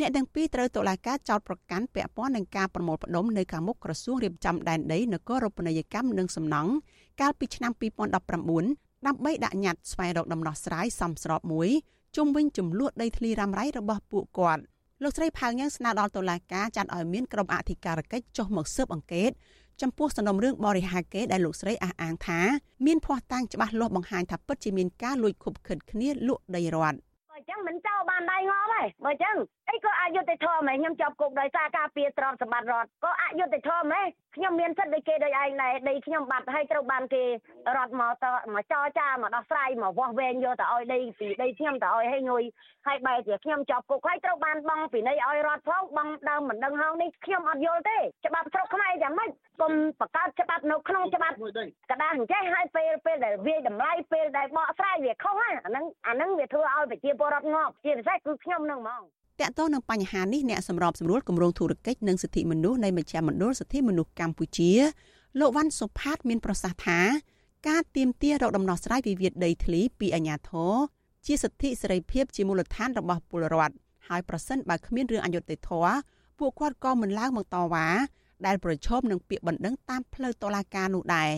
អ្នកទាំងពីរត្រូវតុលាការចោទប្រកាន់ពាក់ព័ន្ធនឹងការប្រមូលផ្ដុំនៅខាងមុខក្រសួងរៀបចំដែនដីនគររូបនីយកម្មនិងសំណង់កាលពីឆ្នាំ2019ដើម្បីដាក់ញត្តិស្វែងរកដំណោះស្រាយសមស្របមួយជុំវិញចំនួនដីធ្លីរ៉ាំរ៉ៃរបស់ពួកគាត់លោកស្រីផៅញ៉ាងស្នើដល់តុលាការចាត់ឲ្យមានក្រុមអធិការកិច្ចចុះមកស៊ើបអង្កេតចំពោះសំណុំរឿងបរិហាកេដែលលោកស្រីអះអាងថាមានភ័ស្តុតាងច្បាស់លាស់បង្ហាញថាពិតជាមានការលួចខុបខិតគ្នាលក់ដីរដ្ឋបើអញ្ចឹងមិនចោលបានដៃងំទេបើអញ្ចឹងអីក៏អយុត្តិធម៌ហ្មងខ្ញុំជាប់គុកដោយសារការពៀទ្រព្យសម្បត្តិរដ្ឋក៏អយុត្តិធម៌ហ្មងខ្ញុំមានសិទ្ធិដូចគេដូចឯងដែរដីខ្ញុំបាត់ហើយត្រូវបានគេរត់មកតមកចរចាមកដោះស្រាយមកវាស់វែងយកទៅឲ្យដីពីដីខ្ញុំទៅឲ្យឲ្យងុយហើយបែរជាខ្ញុំជាប់គុកហើយត្រូវបានបង់ពីនៃឲ្យរដ្ឋផងបង់ដើមមិនដឹងហងនេះខ្ញុំអត់យល់ទេច្បាប់ស្រុកខ្មែរយ៉ាងម៉េចកុំបង្កើតច្បាប់នៅក្នុងច្បាប់កដាអញ្ចេះហើយពេលពេលដែលវាតម្លៃពេលដែលបកស្រាយវាខុសហ្នឹងអាហ្នឹងអាហ្នឹងវាធ្វើឲ្យប្រជាពលរដ្ឋងាប់ជាពិសេសគឺខ្ញុំនឹងហ្មងតកតទៅនឹងបញ្ហានេះអ្នកសម្របសម្រួលគម្រោងធុរកិច្ចនិងសិទ្ធិមនុស្សនៃមជ្ឈមណ្ឌលសិទ្ធិមនុស្សកម្ពុជាលោកវ៉ាន់សុផាតមានប្រសាសន៍ថាការទៀមទារកដំណោះស្រាយវិវាទដីធ្លីពីអាជ្ញាធរជាសិទ្ធិសេរីភាពជាមូលដ្ឋានរបស់ពលរដ្ឋហើយប្រសិនបើគ្មានរឿងអយុត្តិធម៌ពួកគាត់ក៏មិនឡើងមកតវ៉ាដែលប្រឈមនឹងពាក្យបណ្ដឹងតាមផ្លូវតុលាការនោះដែរ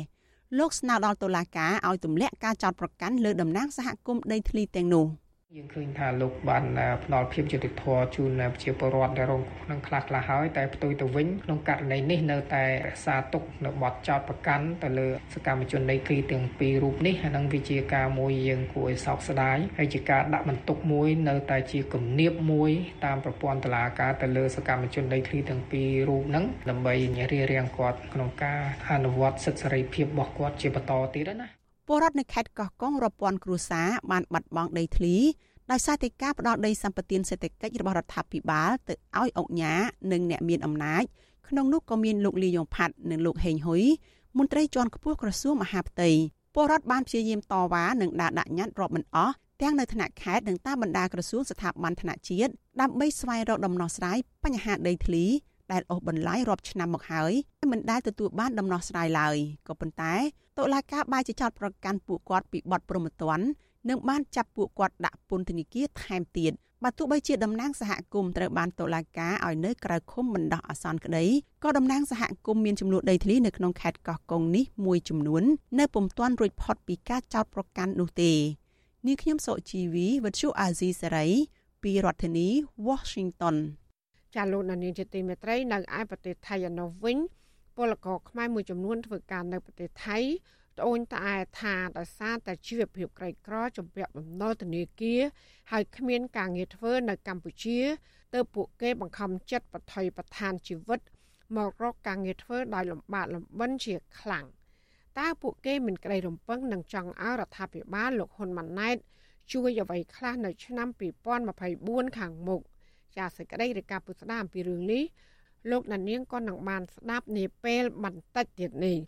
លោកស្នើដល់តុលាការឲ្យទម្លាក់ការចោទប្រកាន់លើតំណាងសហគមន៍ដីធ្លីទាំងនោះ។ យើងឃើញថាលោកបានផ្ដល់ភាពយុត្តិធម៌ជូនប្រជាពលរដ្ឋដែលរងគ្រោះនឹងខ្លះខ្លះហើយតែផ្ទុយទៅវិញក្នុងករណីនេះនៅតែរក្សាទុកនៅបទចោទប្រកាន់ទៅលើសកម្មជននៃគ្រីទាំងពីររូបនេះហើយនឹងវាជាការមួយយើងគួរឲ្យសោកស្ដាយហើយជាការដាក់បន្ទុកមួយនៅតែជាគំនាបមួយតាមប្រព័ន្ធតុលាការទៅលើសកម្មជននៃគ្រីទាំងពីររូបហ្នឹងដើម្បីរារាំងគាត់ក្នុងការអនុវត្តសិទ្ធិសេរីភាពរបស់គាត់ជាបន្តទៀតណា ពលរដ្ឋនៅខេត្តកោះកុងរាប់ពាន់គ្រួសារបានបាត់បង់ដីធ្លីដោយសារតែការផ្ដោតដីសម្បត្តិសេដ្ឋកិច្ចរបស់រដ្ឋាភិបាលទៅឲ្យអង្គការនិងអ្នកមានអំណាចក្នុងនោះក៏មានលោកលីយ៉ុងផាត់និងលោកហេងហ៊ុយមន្ត្រីជាន់ខ្ពស់ក្រសួងមហាផ្ទៃពលរដ្ឋបានព្យាយាមតវ៉ានិងដើរដាក់ញត្តិរាប់មិនអស់ទាំងនៅថ្នាក់ខេត្តនិងតាមបណ្ដាក្រសួងស្ថាប័នថ្នាក់ជាតិដើម្បីស្វែងរកដំណោះស្រាយបញ្ហាដីធ្លី ដែលអូសបន្លាយរាប់ឆ្នាំមកហើយមិនដែលទទួលបានដំណោះស្រាយឡើយក៏ប៉ុន្តែតុលាការបានចោទប្រកាន់ពួកគាត់ពីបទប្រមទ័ននិងបានចាប់ពួកគាត់ដាក់ពន្ធនាគារថែមទៀតបើទោះបីជាតំណាងសហគមន៍ត្រូវបានតុលាការឲ្យនៅក្រៅឃុំបណ្ដោះអាសន្នក្តីក៏តំណាងសហគមន៍មានចំនួនដីធ្លីនៅក្នុងខេត្តកោះកុងនេះមួយចំនួននៅពុំទាន់រួចផុតពីការចោទប្រកាន់នោះទេនាងខ្ញុំសុជីវីវិទ្យុអាស៊ីសេរីពីរដ្ឋធានី Washington ចាលោកនានីជាទីមេត្រីនៅឯប្រទេសថៃឯនោះវិញពលករខ្មែរមួយចំនួនធ្វើការនៅប្រទេសថៃត្អូញត្អែថាដោយសារតែជីវភាពក្រីក្រជំពាក់បំណុលធនាគារហើយគ្មានការងារធ្វើនៅកម្ពុជាទើបពួកគេបង្ខំចិត្តបថុយប្រឋានជីវិត មករកការងារធ្វើដោយលំបាកលំបិនជាខ្លាំងតើពួកគេមានក្តីរំពឹងនឹងចង់ឲ្យរដ្ឋាភិបាលលោកហ៊ុនម៉ាណែតជួយអ្វីខ្លះនៅឆ្នាំ2024ខាងមុខ ចាសសេចក្តីរាយការណ៍ពុស្ដាអំពីរឿងនេះលោកដានៀងក៏នឹងបានស្ដាប់នាពេលបន្តិចទៀតនេះ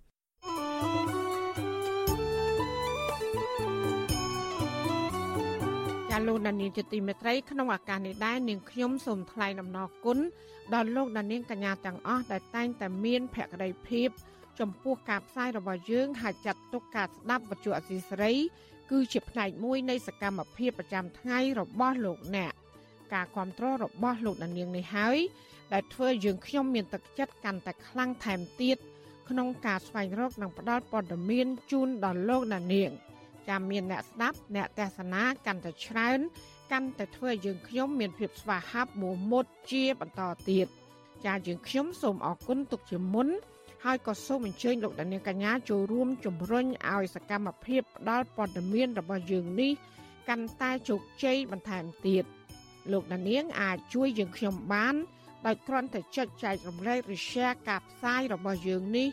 ាលោកដានៀងជាទីមេត្រីក្នុងឱកាសនេះដែរនាងខ្ញុំសូមថ្លែងអំណរគុណដល់លោកដានៀងកញ្ញាទាំងអស់ដែលតែងតែមានភក្ដីភាព ចំពោះការផ្សាយរបស់យើងហើយចាត់ទុកការស្ដាប់វិទ្យុអសីសេរី គឺជាផ្នែកមួយនៃសកម្មភាពប្រចាំថ្ងៃរបស់លោកអ្នក ការគ្រប់គ្រងរបស់លោកដានៀងនេះហើយដែលធ្វើយើងខ្ញុំមានទឹកចិត្តកាន់តែខ្លាំងថែមទៀតក្នុងការស្វែងរកនិងផ្តល់ព័ត៌មានជូនដល់លោកដានៀងចាំមានអ្នកស្ដាប់អ្នកទេសនាកាន់តែច្រើនកាន់តែធ្វើឲ្យយើងខ្ញុំមានភាពស្វាហាប់មោះមុតជាបន្តទៀតចាយើងខ្ញុំសូមអរគុណទុកជាមុនហើយក៏សូមអញ្ជើញលោកដានៀងកញ្ញាចូលរួមជំរុញឲ្យសកម្មភាពផ្ដល់ព័ត៌មានរបស់យើងនេះកាន់តែជោគជ័យបន្ថែមទៀត លោកដានៀងអាចជួយយើងខ្ញុំបានដោយគ្រាន់តែចុចចែករំលែកឬ share ការផ្សាយរបស់យើងនេះ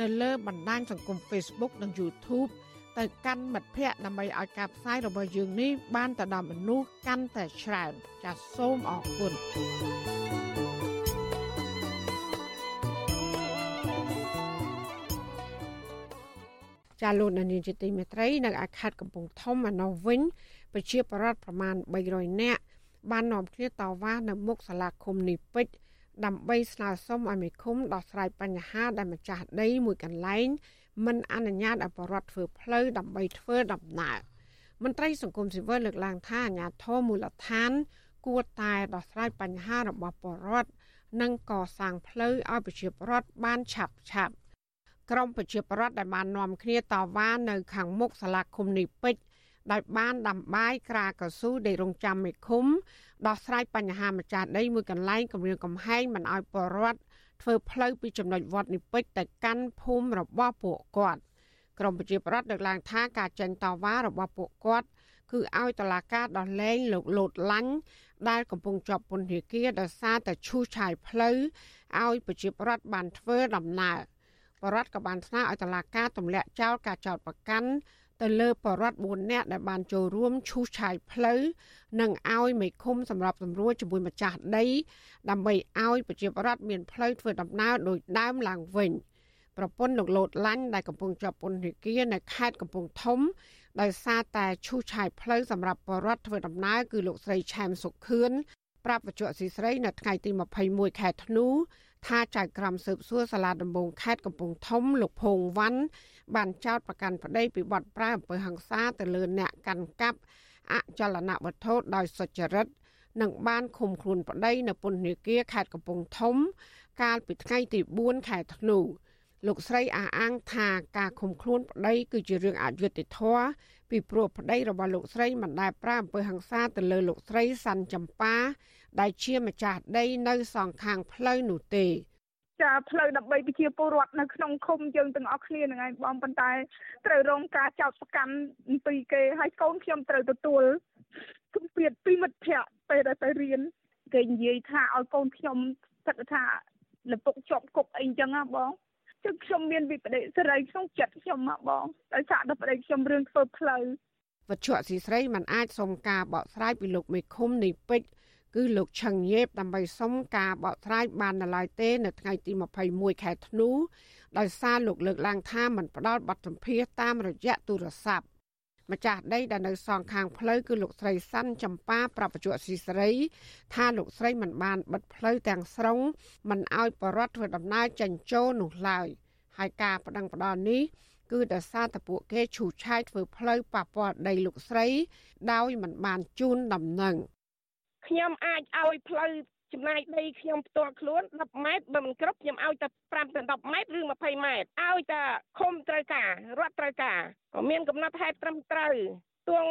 នៅលើបណ្ដាញសង្គម Facebook និង YouTube ទៅកាន់មិត្តភ័ក្តិដើម្បីឲ្យការផ្សាយរបស់យើងនេះបានទៅដល់មនុស្សកាន់តែច្រើនចាសសូមអរគុណចាលោកនានីជាទីមេត្រីនៅអាខេត្តកំពង់ធំឯនោះវិញ ប្រជាពលរដ្ឋប្រមាណ300នាក់ បាននាំគ្នាតវ៉ានៅមុខសាលាឃុំនីពេជ្រដើម្បីស្នើសុំឲ្យមេឃុំដោះស្រាយបញ្ហាដែលម្ចាស់ដីមួយកន្លែងមិនអនុញ្ញាតឲ្យបរដ្ឋធ្វើផ្លូវដើម្បីធ្វើដំណើរមន្ត្រីសង្គមស៊ីវិលលើកឡើងថាអាជ្ញាធរមូលដ្ឋាន គួរតែដោះស្រាយបញ្ហារបស់បរដ្ឋនិងកសាងផ្លូវឲ្យប្រជាពលរដ្ឋបានឆាប់ឆាប់ក្រមប្រជាពលរដ្ឋដែលបាននាំគ្នាតវ៉ានៅខាងមុខសាលាឃុំនីពេជ្រ ដោយបានដាំបាយក្រាកស៊ូដែលរងចាំមេឃុំដោះស្រាយបញ្ហាម្ចាស់ដីមួយកន្លែងគម្រាមកំហែងមិនឲ្យបរដ្ឋធ្វើផ្លូវពីចំណុចវត្តនិពេជ្រទៅកាន់ភូមិរបស់ពួកគាត់ក្រមប្រជាប្រដ្ឋលើកឡើងថាការចេញតវ៉ារបស់ពួកគាត់គឺឲ្យតឡាការដោះលែងលោកលោតឡាញ់ដែលកំពុងជាប់ពន្ធនាគារដោយសារតែឈូសឆាយផ្លូវឲ្យប្រជាប្រដ្ឋបានធ្វើដំណើរបរដ្ឋក៏បានស្នើឲ្យតឡាការទម្លាក់ចោលការចោទប្រកាន់ ទៅលើបរដ្ឋ4នាក់ដែលបានចូលរួមឈូសឆាយផ្លូវនិងឲ្យមេឃុំសម្រាប់សម្រួលជាមួយម្ចាស់ដី ដើម្បីឲ្យប្រជាពលរដ្ឋមានផ្លូវធ្វើដំណើរដោយដើមឡើងវិញប្រពន្ធលោកលោតឡាញ់ដែលកំពុងជាប់ពន្ធនាគារនៅខេត្តកំពង់ធំដោយសារតែឈូសឆាយផ្លូវសម្រាប់បរដ្ឋធ្វើដំណើរគឺលោកស្រីឆែមសុខឿនប្រាប់វិទ្យុអសីស្រីនៅថ្ងៃទី21ខែធ្នូ ថាចៅក្រមស៊ើបសួរសាលាដំបងខេត្តកំពង់ធំលោកភងវ៉ាន់បានចោទប្រកាន់ប្តីពីបទប្រើអំពើហិង្សាទៅលើអ្នកកាន់កាប់អចលនវត្ថុដោយសុចរិតនិងបានឃុំខ្លួនប្តីនៅពន្ធនាគារខេត្តកំពង់ធំ កាលពីថ្ងៃទី4ខែធ្នូលោកស្រីអះអាងថាការឃុំខ្លួនប្តីគឺជារឿងអយុត្តិធម៌ពីព្រោះប្តីរបស់លោកស្រីមិនដែលប្រាអំពើហិង្សាទៅលើលោកស្រីសាន់ចម្ប៉ា ដែលជាម្ចាស់ដីនៅសងខាងផ្លូវនោះទេចាផ្លូវដើម្បីប្រជាពលរដ្ឋនៅក្នុងឃុំយើងទាំងអស់គ្នាហ្នឹងឯងបងប៉ុន្តែត្រូវរងការចោទប្រកាន់ពីគេហើយកូនខ្ញុំត្រូវទទួលសម្ពាធពីមិត្តភ័ក្តិពេលដែលទៅរៀនគេនិយាយថាឲ្យកូនខ្ញុំគិតថាលពុកជាប់គុកអីចឹងណាបងចឹងខ្ញុំមានវិបដិសេរីក្នុងចិត្តខ្ញុំមកបងដោយសារតែប្តីខ្ញុំរឿងធ្វើផ្លូវវត្ថុអសីស្រីមិនអាចសុំការបកស្រាយពីលោកមេឃុំនៃពេជ្រ គឺលោកឆឹងញេបដើម្បីសុំការបកស្រាយបាននៅឡើយទេ នៅថ្ងៃទី21ខែធ្នូដោយសារលោកលើកឡើងថាមិនផ្ដល់បទសម្ភាសតាមរយៈទូរស័ព្ទម្ចាស់ដីដែលនៅសងខាងផ្លូវគឺលោកស្រីសាន់ចម្ប៉ាប្រពន្ធស៊ីស្រី ថាលោកស្រីមិនបានបិទផ្លូវទាំងស្រុងមិនឲ្យបរដ្ឋធ្វើដំណើរចេញចូលនោះឡើយហើយការប្តឹងផ្តល់នេះគឺដោយសារតែពួកគេឈូសឆាយធ្វើផ្លូវប៉ះពាល់ដីលោកស្រី ដោយមិនបានជូនដំណឹង ខ្ញុំអាចឲ្យផ្លូវចំណាយដីខ្ញុំផ្ទាល់ខ្លួន10ម៉ែត្របើមិនគ្រប់ខ្ញុំឲ្យតែ5ទៅ10ម៉ែត្រឬ20ម៉ែត្រឲ្យតែឃុំត្រូវការរដ្ឋត្រូវការក៏មានកំណត់ហេតុត្រឹមត្រូវទួង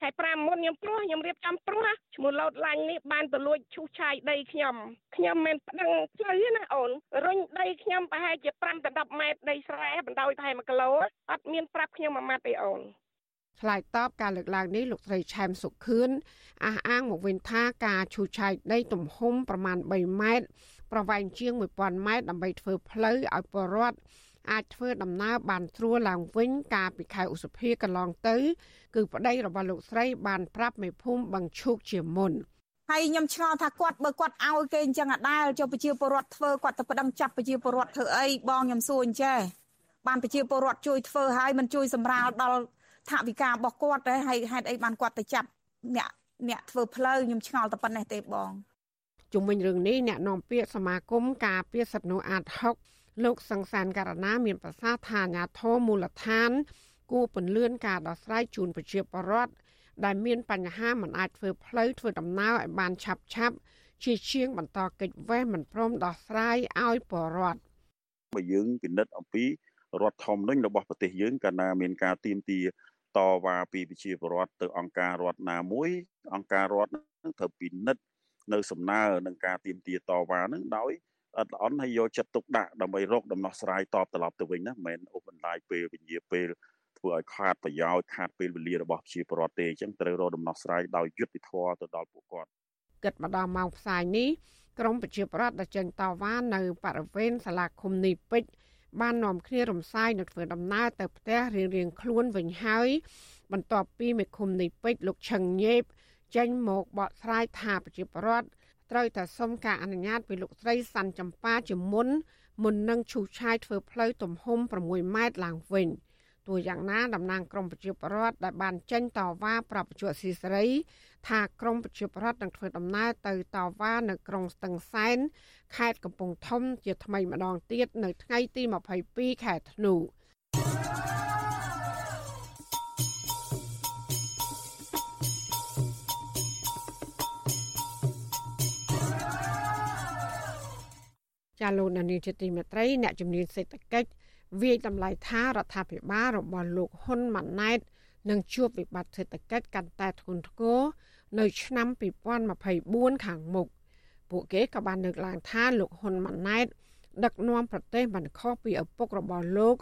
ខែ5មុនខ្ញុំព្រោះខ្ញុំរៀបចំព្រោះឈ្មោះលោតឡាញ់នេះបានទៅលួចឈូសឆាយដីខ្ញុំខ្ញុំមិនប្តឹងផ្លូវណាអូនរុញដីខ្ញុំប្រហែលជា5ទៅ10ម៉ែត្រដីស្រែបណ្ដោយប្រហែល1គីឡូអត់មានប្រាប់ខ្ញុំមួយម៉ាត់ទេអូន ឆ្លើយតបការលើកឡើងនេះលោកស្រីឆែមសុខឿនអះអាងមកវិញថាការឈូសឆាយដីទំហំប្រមាណ3ម៉ែត្រប្រវែងជាង1000ម៉ែត្រដើម្បីធ្វើផ្លូវឲ្យពលរដ្ឋអាចធ្វើដំណើរបានស្រួលឡើងវិញកាលពីខែឧសភាកន្លងទៅ គឺប្តីរបស់លោកស្រីបានប្រាប់មេភូមិបឹងឈូកជាមុនហើយខ្ញុំឆ្ងល់ថាគាត់បើគាត់ឲ្យគេអញ្ចឹងអាដាលចុះប្រជាពលរដ្ឋធ្វើគាត់ទៅប្តឹងចាប់ប្រជាពលរដ្ឋធ្វើអីបងខ្ញុំសួរអញ្ចេះបានប្រជាពលរដ្ឋជួយធ្វើហើយមិនជួយសម្រាលដល់ ថវិការបស់គាត់ទេហើយហេតុអីបានគាត់ទៅចាប់អ្នកអ្នកធ្វើផ្លូវខ្ញុំឆ្ងល់តែប៉ុណ្ណេះទេបងជុំវិញរឿងនេះអ្នកនាំពាក្យសមាគមការពារសិទ្ធិមនុស្សអាត6លោកសង្សានករណាមានប្រសាសន៍ថាអាញាធមមូលដ្ឋាន គួរពន្លឿនការដោះស្រាយជូនប្រជាពលរដ្ឋដែលមានបញ្ហាមិនអាចធ្វើផ្លូវធ្វើដំណើរឲ្យបានឆាប់ឆាប់ជាជាងបន្តកិច្ចវេះមិនព្រមដោះស្រាយឲ្យពលរដ្ឋបើយើងពិនិត្យអំពីរដ្ឋធម្មនុញ្ញរបស់ប្រទេសយើងកាលណាមានការទៀមទា តវ៉ាពីប្រជាពលរដ្ឋទៅអង្គការរដ្ឋណាមួយ អង្គការរដ្ឋនឹងត្រូវពិនិត្យនៅសំណើនឹងការទៀមទាតវ៉ានឹងដោយអត់ល្អន់ហើយយកចិត្តទុកដាក់ដើម្បីរកដំណោះស្រាយតបត្រឡប់ទៅវិញណាមិនមែនអូសបន្លាយពេលវិញ្ញាពេលធ្វើឲ្យខាតប្រយោជន៍ខាតពេលវេលារបស់ប្រជាពលរដ្ឋទេអញ្ចឹងត្រូវរកដំណោះស្រាយដោយយុត្តិធម៌ទៅដល់ពួកគាត់គិតមកដល់ម៉ោងផ្សាយនេះក្រមប្រជាពលរដ្ឋដែលចេញតវ៉ានៅបរិវេណសាលាឃុំនីពេជ្រ បាននាំគ្នារំសាយនឹងធ្វើដំណើរទៅផ្ទះរៀងរៀងខ្លួនវិញហើយ បន្ទាប់ពីមេឃុំនៃពេជ្រលោកឆឹងញេបចេញមកបកស្រាយថាប្រជាពលរដ្ឋត្រូវតែសុំការអនុញ្ញាតពីលោកស្រីសាន់ចម្ប៉ាជាមុនមុននឹងឈូសឆាយធ្វើផ្លូវទំហំ6ម៉ែត្រឡើងវិញ ទោះយ៉ាងណាតំណាងក្រមប្រជាពលរដ្ឋដែលបានចេញតវ៉ាប្រាប់ជាស៊ីសេរី ថាក្រមប្រជាពលរដ្ឋនឹងធ្វើដំណើរទៅតវ៉ានៅក្រុងស្ទឹងសែនខេត្តកំពង់ធំ ជាថ្មីម្ដងទៀតនៅថ្ងៃទី22ខែធ្នូចាលោកនានីជាទីមេត្រីអ្នកជំនាញសេដ្ឋកិច្ច វាយតម្លៃថារដ្ឋាភិបាលរបស់លោកហ៊ុនម៉ាណែតនឹងជួបវិបត្តិសេដ្ឋកិច្ចកាន់តែធ្ងន់ធ្ងរនៅឆ្នាំ2024ខាងមុខពួកគេក៏បានលើកឡើងថាលោកហ៊ុនម៉ាណែតដឹកនាំប្រទេសមិនខុសពីឪពុករបស់លោក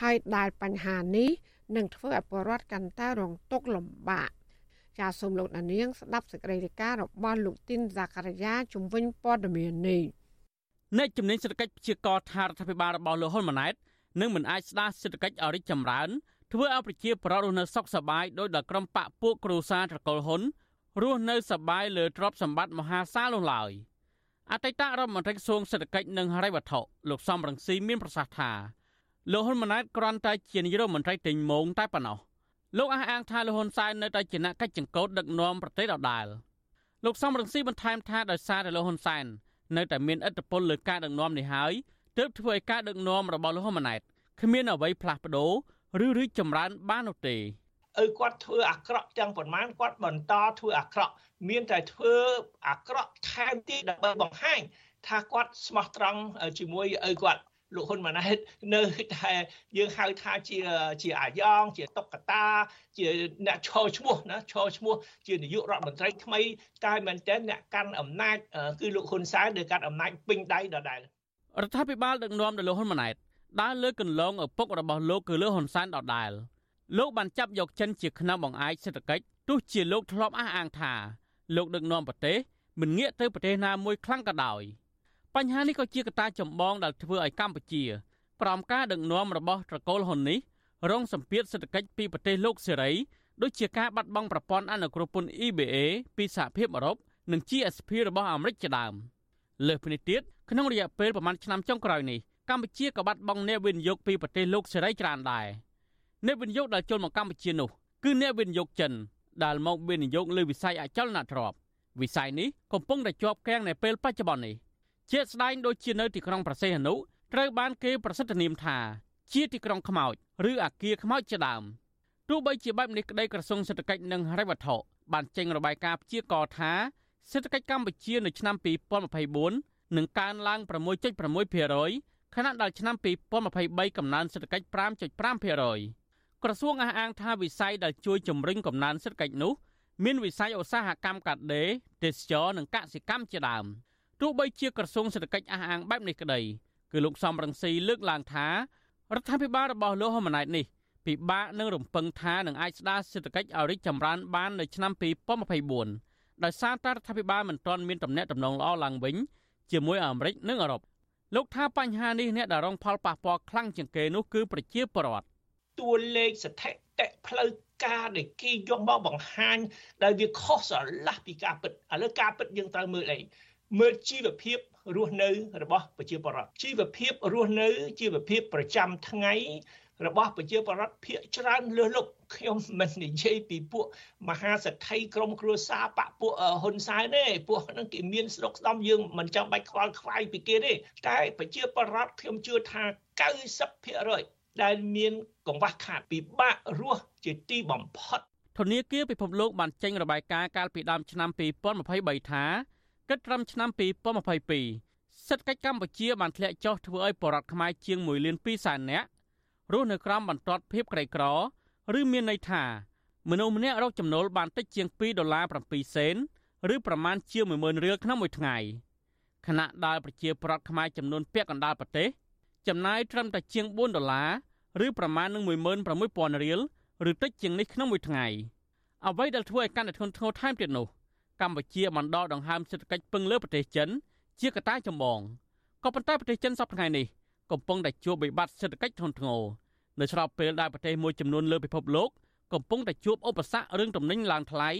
ហើយដែលបញ្ហានេះនឹងធ្វើឲ្យប្រជារដ្ឋកាន់តែរងទុក្ខលំបាកចាសសូមលោកដានៀងស្ដាប់សេចក្តីរាយការណ៍របស់លោកទីនហ្សាការីយ៉ាជំវិញព័ត៌មាននេះអ្នកជំនាញសេដ្ឋកិច្ចព្យាករណ៍ថារដ្ឋាភិបាលរបស់លោកហ៊ុនម៉ាណែត នឹងមិនអាចស្ដារសេដ្ឋកិច្ចឲ្យរីកចម្រើនធ្វើឲ្យប្រជាពលរដ្ឋរស់នៅសុខសប្បាយដោយដល់ក្រុមបកពួកគ្រួសារត្រកូលហ៊ុនរស់នៅសប្បាយលើទ្រព្យសម្បត្តិមហាសាលនោះឡើយអតីតរដ្ឋមន្ត្រីក្រសួងសេដ្ឋកិច្ចនិងហិរញ្ញវត្ថុលោកសំរងស៊ីមានប្រសាសន៍ថាលោកហ៊ុនម៉ាណែតគ្រាន់តែជានាយករដ្ឋមន្ត្រីទិញមងតែប៉ុណ្ណោះលោកអះអាងថាលោកហ៊ុនសែននៅតែជាអ្នកកិច្ចចង្កូតដឹកនាំប្រទេសដដែលលោកសំរងស៊ីបន្ថែមថាដោយសារតែលោកហ៊ុនសែននៅតែមានឥទ្ធិពលលើការដឹកនាំនេះហើយ ទើបធ្វើឲ្យការដឹកនាំរបស់លោកហ៊ុនម៉ាណែតគ្មានអ្វីផ្លាស់ប្ដូរឬរីកចម្រើនបាននោះទេឪគាត់ធ្វើអាក្រក់ទាំងប៉ុន្មានគាត់បន្តធ្វើអាក្រក់មានតែធ្វើអាក្រក់ថែមទៀតដើម្បីបង្ហាញថាគាត់ស្មោះត្រង់ជាមួយឪគាត់លោកហ៊ុនម៉ាណែតនៅតែយើងហៅថាជាជាអាយ៉ងជាតុកតា ជាអ្នកឈរឈ្មោះណាឈរឈ្មោះជានាយករដ្ឋមន្ត្រីថ្មីតែមែនតើអ្នកកាន់អំណាចគឺលោកហ៊ុនសែនដែលកាន់អំណាចពេញដៃដដែល រដ្ឋាភិបាលដឹកនាំដោយលោកហ៊ុនម៉ាណែតដើរលើកន្លងឪពុករបស់លោកគឺលោកហ៊ុនសែនដដែលលោកបានចាប់យកចិនជាខ្នងបង្អែកសេដ្ឋកិច្ចទោះជាលោកធ្លាប់អះអាងថាលោកដឹកនាំប្រទេសមិនងាកទៅប្រទេសណាមួយខ្លាំងក៏ដោយបញ្ហានេះក៏ជាកត្តាចម្បងដែលធ្វើឲ្យកម្ពុជាប្រមការដឹកនាំរបស់ត្រកូលហ៊ុននេះរងសម្ពាធសេដ្ឋកិច្ចពីប្រទេសលោកសេរីដូចជាការបាត់បង់ប្រព័ន្ធអនុគ្រោះពន្ធ EBA ពីសហភាពអឺរ៉ុបនិង GSP របស់អាមេរិកជាដើម លើសពីនេះទៀតក្នុងរយៈពេលប្រមាណឆ្នាំចុងក្រោយនេះកម្ពុជាក៏បាត់បង់អ្នកវិនិយោគពីប្រទេសលោកសេរីច្រើនដែរអ្នកវិនិយោគដែលចូលមកកម្ពុជានោះគឺអ្នកវិនិយោគចិនដែលមកវិនិយោគលើវិស័យអចលនទ្រព្យវិស័យនេះកំពុងតែជាប់គាំងនៅពេលបច្ចុប្បន្ននេះជាស្ដែងដូចជានៅទីក្រុងប្រសេះអនុត្រូវបានគេប្រសិទ្ធនាមថាជាទីក្រុងខ្មោចឬអាគារខ្មោចជាដើមទោះបីជាបែបនេះក្តីក្រសួងសេដ្ឋកិច្ចនិងហិរញ្ញវត្ថុបានចេញរបាយការណ៍ព្យាករណ៍ថា សេដ្ឋកិច្ចកម្ពុជានៅឆ្នាំ2024នឹងកើនឡើង6.6%ខណៈដែលឆ្នាំ2023កំណើនសេដ្ឋកិច្ច5.5%ក្រសួងអះអាងថាវិស័យដែលជួយជំរុញកំណើនសេដ្ឋកិច្ចនោះមានវិស័យឧស្សាហកម្មកាត់ដេរទេសចរនិងកសិកម្មជាដើមទោះបីជាក្រសួងសេដ្ឋកិច្ចអះអាងបែបនេះក្តីគឺលោកសំរងស៊ីលើកឡើងថារដ្ឋាភិបាលរបស់លោកហ៊ុនម៉ាណែតនេះពិបាកនឹងរំពឹងថានឹងអាចស្ដារសេដ្ឋកិច្ចឲ្យរីកចម្រើនបាននៅឆ្នាំ2024 ដោយសារតែរដ្ឋាភិបាលមិនទាន់មានទំនាក់ទំនងល្អឡើងវិញជាមួយអាមេរិកនិងអឺរ៉ុបលោកថាបញ្ហានេះអ្នកដែលរងផលប៉ះពាល់ខ្លាំងជាងគេនោះគឺប្រជាពលរដ្ឋតួលេខស្ថិតិផ្លូវការដែលគេយកមកបង្ហាញដែលវាខុសស្រឡះពីការពិតឥឡូវការពិតយើងត្រូវមើលអីមើលជីវភាពរស់នៅរបស់ប្រជាពលរដ្ឋជីវភាពរស់នៅជីវភាពប្រចាំថ្ងៃ របស់ប្រជាពលរដ្ឋភាគច្រើនលើសលុបខ្ញុំមិននិយាយពីពួកមហាសេដ្ឋីក្រមគ្រួសារបពពួកហ៊ុនសែនទេពួកហ្នឹងគេមានស្រុកស្ដំយើងមិនចាំបាច់ខ្វល់ខ្វាយពីគេទេតែប្រជាពលរដ្ឋខ្ញុំជឿថា90%ដែលមានកង្វះខាតពិបាករស់ជាទីបំផុតធនាគារពិភពលោកបានចេញរបាយការណ៍កាលពីដើមឆ្នាំ2023ថាគិតត្រឹមឆ្នាំ2022សេដ្ឋកិច្ចកម្ពុជាបានធ្លាក់ចុះធ្វើឲ្យបរតខ្មែរជាង1លាន2សែននាក់ រស់នៅក្រោមបន្ទាត់ភាពក្រីក្រឬមានន័យថាមនុស្សម្នាក់រកចំណូលបានតិចជាង2ដុល្លារ7សេនឬប្រមាណជា10000រៀលក្នុងមួយថ្ងៃខណៈដែលប្រជាប្រដ្ឋខ្មែរចំនួនពាក់កណ្ដាលប្រទេសចំណាយត្រឹមតែជាង4ដុល្លារឬប្រមាណនឹង16000រៀលឬតិចជាងនេះក្នុងមួយថ្ងៃអ្វីដែលធ្វើឲ្យកាន់តែធ្ងន់ធ្ងរថែមទៀតនោះកម្ពុជាបណ្ដោះដង្ហើមសេដ្ឋកិច្ចពឹងលើប្រទេសចិនជាកត្តាចម្បងក៏ប៉ុន្តែប្រទេសចិនសប្តាហ៍ថ្ងៃនេះ កំពុងតែជួបវិបត្តិសេដ្ឋកិច្ចធ្ងន់ធ្ងរនៅស្របពេលដែលប្រទេសមួយចំនួនលើពិភពលោកកំពុងតែជួបឧបសគ្គរឿងទំនិញឡើងថ្លៃ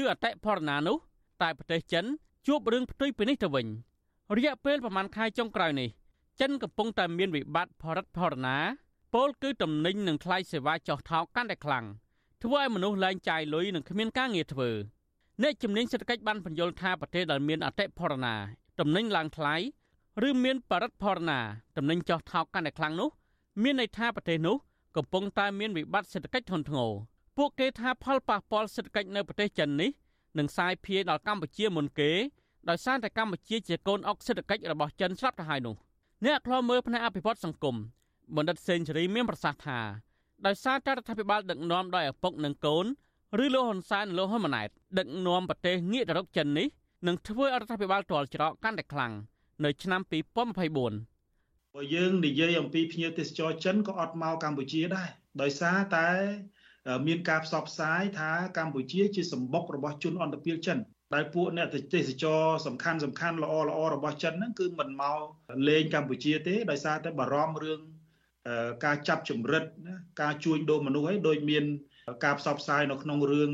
ឬអតិផរណានោះតែប្រទេសចិនជួបរឿងផ្ទុយពីនេះទៅវិញរយៈពេលប្រមាណខែចុងក្រោយនេះចិនកំពុងតែមានវិបត្តិផលិតផរណាពលគឺទំនិញនិងថ្លៃសេវាចុះថោកកាន់តែខ្លាំងធ្វើឲ្យមនុស្សលែងចាយលុយនិងគ្មានការងារធ្វើអ្នកជំនាញសេដ្ឋកិច្ចបានបញ្យល់ថាប្រទេសដែលមានអតិផរណាទំនិញឡើងថ្លៃ ឬមានបរិបទផរណាតំណែងចោះថោកកាន់តែខ្លាំងនោះ មានន័យថាប្រទេសនោះកំពុងតែមានវិបត្តិសេដ្ឋកិច្ចធ្ងន់ធ្ងរពួកគេថាផលប៉ះពាល់សេដ្ឋកិច្ចនៅប្រទេសចិននេះនឹងសាយភាយដល់កម្ពុជាមុនគេដោយសារតែកម្ពុជាជាកូនអុកសេដ្ឋកិច្ចរបស់ចិនស្រាប់ទៅហើយនោះអ្នកខ្លោមើលផ្នែកអភិវឌ្ឍសង្គមបណ្ឌិតសេនស៊ូរីមានប្រសាសន៍ថាដោយសារតែរដ្ឋាភិបាលដឹកនាំដោយឪពុកនិងកូនឬលោកហ៊ុនសែននិងលោកហ៊ុនម៉ាណែតដឹកនាំប្រទេសងាកទៅរកចិននេះនឹងធ្វើឲ្យរដ្ឋាភិបាលទាល់ច្រកកាន់តែខ្លាំង នៅឆ្នាំ2024បើយើងនិយាយអំពីភ្ញៀវទេសចរចិនក៏អត់មកកម្ពុជាដែរដោយសារតែមានការផ្សព្វផ្សាយថាកម្ពុជាជាសម្បុករបស់ជនអន្តរជាតិចិនដែលពួកអ្នកទេសចរសំខាន់សំខាន់ល្អល្អរបស់ចិនហ្នឹងគឺមិនមកលេងកម្ពុជាទេដោយសារតែបារម្ភរឿងការចាប់ចម្រិតការជួញដូរមនុស្សឲ្យដូចមាន ការផ្សព្វផ្សាយនៅក្នុងរឿង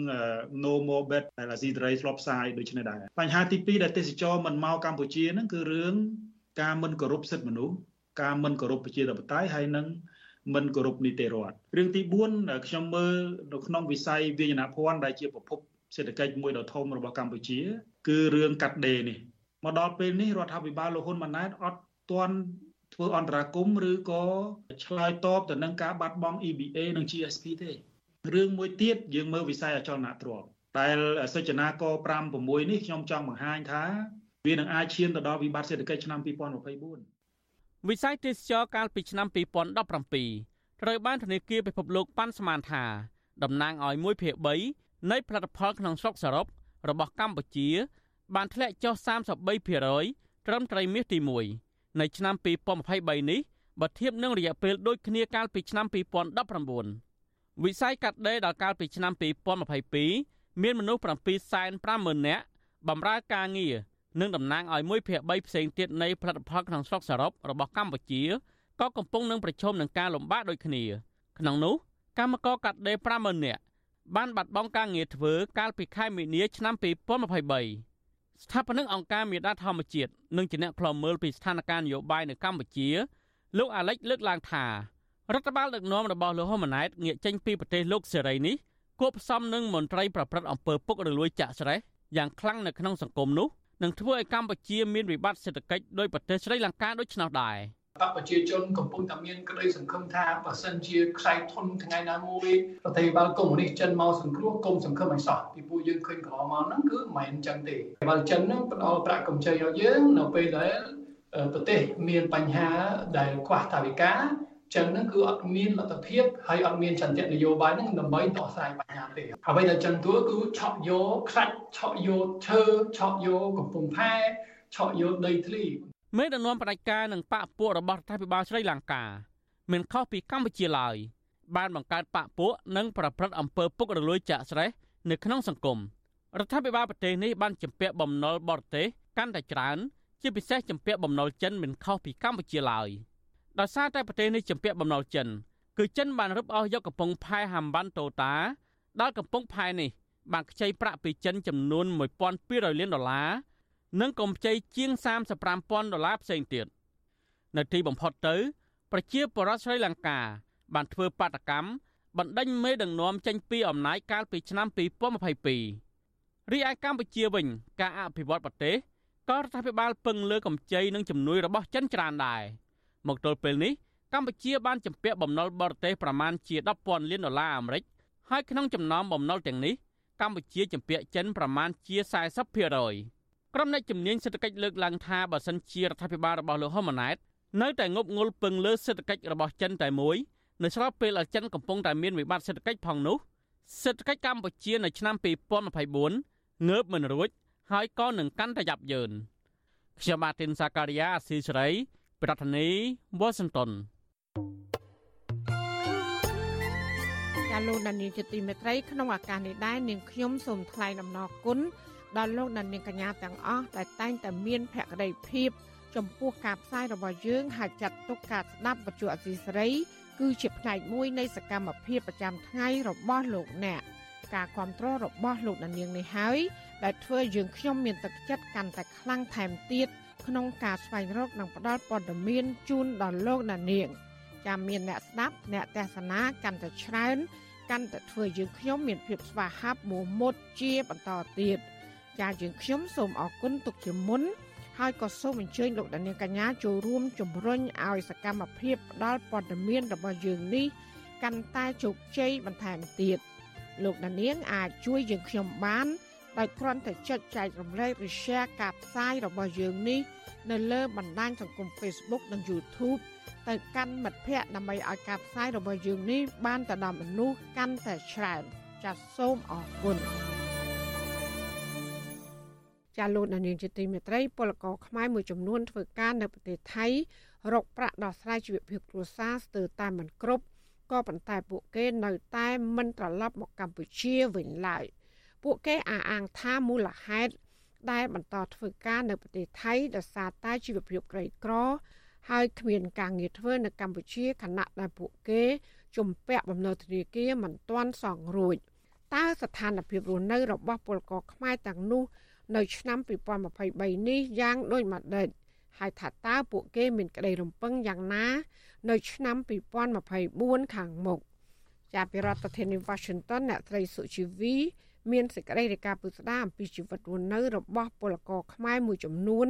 No More Bet ដែលអាស៊ីសេរីធ្លាប់ផ្សាយដូចនេះដែរបញ្ហាទី2ដែលទេសចរមិនមកកម្ពុជាហ្នឹងគឺរឿងការមិនគោរពសិទ្ធិមនុស្សការមិនគោរពប្រជាធិបតេយ្យហើយនឹងមិនគោរពនីតិរដ្ឋរឿងទី4ខ្ញុំមើលនៅក្នុងវិស័យវិញ្ញាណភ័ណ្ឌដែលជាប្រភពសេដ្ឋកិច្ចមួយដ៏ធំរបស់កម្ពុជា គឺរឿងកាត់ដេរនេះមកដល់ពេលនេះរដ្ឋាភិបាលលោកហ៊ុនម៉ាណែតអត់ទាន់ធ្វើអន្តរាគមឬក៏ឆ្លើយតបទៅនឹងការបាត់បង់ EBA និង GSP ទេ រឿងមួយទៀតយើងមើលវិស័យអចលនទ្រព្យដែលសិចនាក5 6នេះខ្ញុំចង់បង្ហាញថាវានឹងអាចឈានទៅដល់វិបត្តិសេដ្ឋកិច្ចឆ្នាំ2024វិស័យទេសចរកាលពីឆ្នាំ2017ត្រូវបានធនាគារពិភពលោកប៉ាន់ស្មានថាតំណាងឲ្យ1ភាគ3នៃផលិតផលក្នុងស្រុកសរុបរបស់កម្ពុជា បានធ្លាក់ចុះ33%ត្រឹមត្រីមាសទី1នៅឆ្នាំ2023នេះបើធៀបនឹងរយៈពេលដូចគ្នាកាលពីឆ្នាំ2019 វិស័យកាត់ដេរដល់កាលពីឆ្នាំ2022មានមនុស្ស750,000នាក់បម្រើការងារនិងតំណាងឲ្យ1ភាគ3ផ្សេងទៀតនៃផលិតផលក្នុងស្រុកសរុបរបស់កម្ពុជាក៏កំពុងនឹងប្រឈមនឹងការលំបាកដូចគ្នា ក្នុងនោះកម្មករកាត់ដេរ50000នាក់បានបាត់បង់ការងារធ្វើកាលពីខែមីនាឆ្នាំ2023ស្ថាបនិកអង្គការមេដាធម្មជាតិនិងជាអ្នកខ្លំមើលពីស្ថានភាពនយោបាយនៅកម្ពុជាលោកអាលិចលើកឡើងថា រដ្ឋបាលដឹកនាំរបស់លោកហ៊ុនម៉ាណែតងាកចេញពីប្រទេសលោកសេរីនេះគួបផ្សំនឹងមន្ត្រីប្រព្រឹត្តអំពើពុករលួយចាក់ស្រេះយ៉ាងខ្លាំងនៅក្នុងសង្គមនោះនឹងធ្វើឲ្យកម្ពុជាមានវិបត្តិសេដ្ឋកិច្ចដោយប្រទេសស្រីលង្កាដូចឆ្នោតដែរបកប្រជាជនកំពុងតែមានក្តីសង្ឃឹមថាបើសិនជាខ្សែធនថ្ងៃណាមួយប្រទេសបាលកុម្មុយនីសចិនមកសង្គ្រោះគុំសង្ឃឹមឲ្យសោះពីពួកយើងឃើញកន្លងមកហ្នឹងគឺមិនមែនអញ្ចឹងទេបើចិនហ្នឹងផ្ដល់ប្រាក់កម្ចីឲ្យយើងនៅពេលដែលប្រទេសមានបញ្ហាដែលខ្វះថវិកា ចឹងហ្នឹងគឺអត់មានលទ្ធភាពហើយអត់មានចន្ទៈនយោបាយហ្នឹងដើម្បីដោះស្រាយបញ្ហាទេអ្វីដែលចឹងទួគឺឆក់យកខ្លាច់ឆក់យកឈើឆក់យកកំពង់ផែឆក់យកដីធ្លីមេដឹកនាំផ្ដាច់ការនិងបកពួករបស់រដ្ឋាភិបាលស្រីលង្កាមិនខុសពីកម្ពុជាឡើយបានបង្កើតបកពួកនិងប្រព្រឹត្តអំពើពុករលួយចាក់ស្រេះនៅក្នុងសង្គមរដ្ឋាភិបាលប្រទេសនេះបានជំពាក់បំណុលបរទេសកាន់តែច្រើន ជាពិសេសជំពាក់បំណុលចិនមិនខុសពីកម្ពុជាឡើយ ដោយសារតែប្រទេសនេះជំពាក់បំណុលចិនគឺចិនបានរឹបអូសយកកំពង់ផែហាំវ៉ាន់តូតាដល់កំពង់ផែនេះបានខ្ចីប្រាក់ពីចិនចំនួន1200លានដុល្លារនិងកម្ចីជាង35,000ដុល្លារផ្សេងទៀតនៅទីបំផុតទៅ ប្រជាពលរដ្ឋស្រីលង្កា បានធ្វើបាតកម្មបណ្ដេញមេដឹកនាំចេញពីអំណាចកាលពីឆ្នាំ2022រីឯកម្ពុជាវិញ ការអភិវឌ្ឍប្រទេសក៏រដ្ឋាភិបាលពឹងលើកម្ចីនិងជំនួយរបស់ចិនច្រើនដែរ មកទល់ពេលនេះកម្ពុជាបានជំពាក់បំណុលបរទេសប្រមាណជា10,000លានដុល្លារអាមេរិកហើយក្នុងចំណោមបំណុលទាំងនេះកម្ពុជាជំពាក់ចិនប្រមាណជា40%ក្រុមអ្នកជំនាញសេដ្ឋកិច្ចលើកឡើងថាបើសិនជារដ្ឋាភិបាលរបស់លោកហ៊ុនម៉ាណែតនៅតែងប់ងល់ពឹងលើសេដ្ឋកិច្ចរបស់ចិនតែមួយនៅស្របពេលដែលចិនកំពុងតែមានវិបត្តិសេដ្ឋកិច្ចផងនោះសេដ្ឋកិច្ចកម្ពុជានៅឆ្នាំ2024ងើបមិនរួចហើយក៏នឹងកាន់តែយ៉ាប់យ៉ឺនខ្ញុំបាទទីនសាការីយ៉ាអស៊ីសេរី ប្រធានាធិបតី Washington ាលោកដានីជាទីមេត្រីក្នុងឱកាសនេះដែរនាងខ្ញុំសូមថ្លែងអំណរគុណដល់លោកអ្នកនាងកញ្ញាទាំងអស់ដែលតែងតែមានភក្ដីភាព ចំពោះការផ្សាយរបស់យើងហើយចាត់ទុកការស្ដាប់វិទ្យុអសីសេរី គឺជាផ្នែកមួយនៃសកម្មភាពប្រចាំថ្ងៃរបស់លោកអ្នកការគ្រប់គ្រងរបស់លោកអ្នកនាងនេះហើយដែលធ្វើយើងខ្ញុំមានទឹកចិត្តកាន់តែខ្លាំងថែមទៀត ក្នុងការស្វែងរកនិងផ្តល់ព័ត៌មានជូនដល់លោកអ្នកនាងចាំមានអ្នកស្ដាប់អ្នកទេសនាកាន់តែច្រើនកាន់តែធ្វើយើងខ្ញុំមានភាពស្វាហាប់មោះមុតជាបន្តទៀត។ចាយើងខ្ញុំសូមអរគុណទុកជាមុនហើយក៏សូមអញ្ជើញលោកដានៀងកញ្ញាចូលរួមជំរុញឲ្យសកម្មភាពផ្ដល់ព័ត៌មានរបស់យើងនេះកាន់តែជោគជ័យបន្ថែមទៀតលោកដានៀងអាចជួយយើងខ្ញុំបាន ដោយគ្រាន់តែចុចចែករំលែកឬ share ការផ្សាយរបស់យើងនេះនៅលើបណ្ដាញសង្គម Facebook និង YouTube ទៅកាន់មិត្តភ័ក្តិដើម្បីឲ្យការផ្សាយរបស់យើងនេះបានទៅដល់មនុស្សកាន់តែច្រើនចាសសូមអរគុណចាលោកនាងជាទីមេត្រីពលករខ្មែរមួយចំនួនធ្វើការនៅប្រទេសថៃរកប្រាក់ដោះស្រាយជីវភាពគ្រួសារស្ទើរតែមិនគ្រប់ក៏ប៉ុន្តែពួកគេនៅតែមិនត្រឡប់មកកម្ពុជាវិញឡើយ ពួកគេអះអាងថាមូលហេតុដែលបន្តធ្វើការនៅប្រទេសថៃដោយសារតែជីវភាពក្រីក្រ ហើយគ្មានការងារធ្វើនៅកម្ពុជាខណៈដែលពួកគេជំពាក់បំណុលធនាគារមិនទាន់សងរួចតើស្ថានភាពរស់នៅរបស់ពលករខ្មែរទាំងនោះនៅឆ្នាំ2023នេះយ៉ាងដូចម្ដេចហើយថាតើពួកគេមានក្តីរំពឹងយ៉ាងណា នៅឆ្នាំ2024ខាងមុខជាពីរដ្ឋធានី Washington អ្នកត្រីសុជីវី មានសេចក្តីរាយការណ៍ពុស្ដាអំពីជីវិតរស់នៅរបស់ពលករខ្មែរមួយចំនួន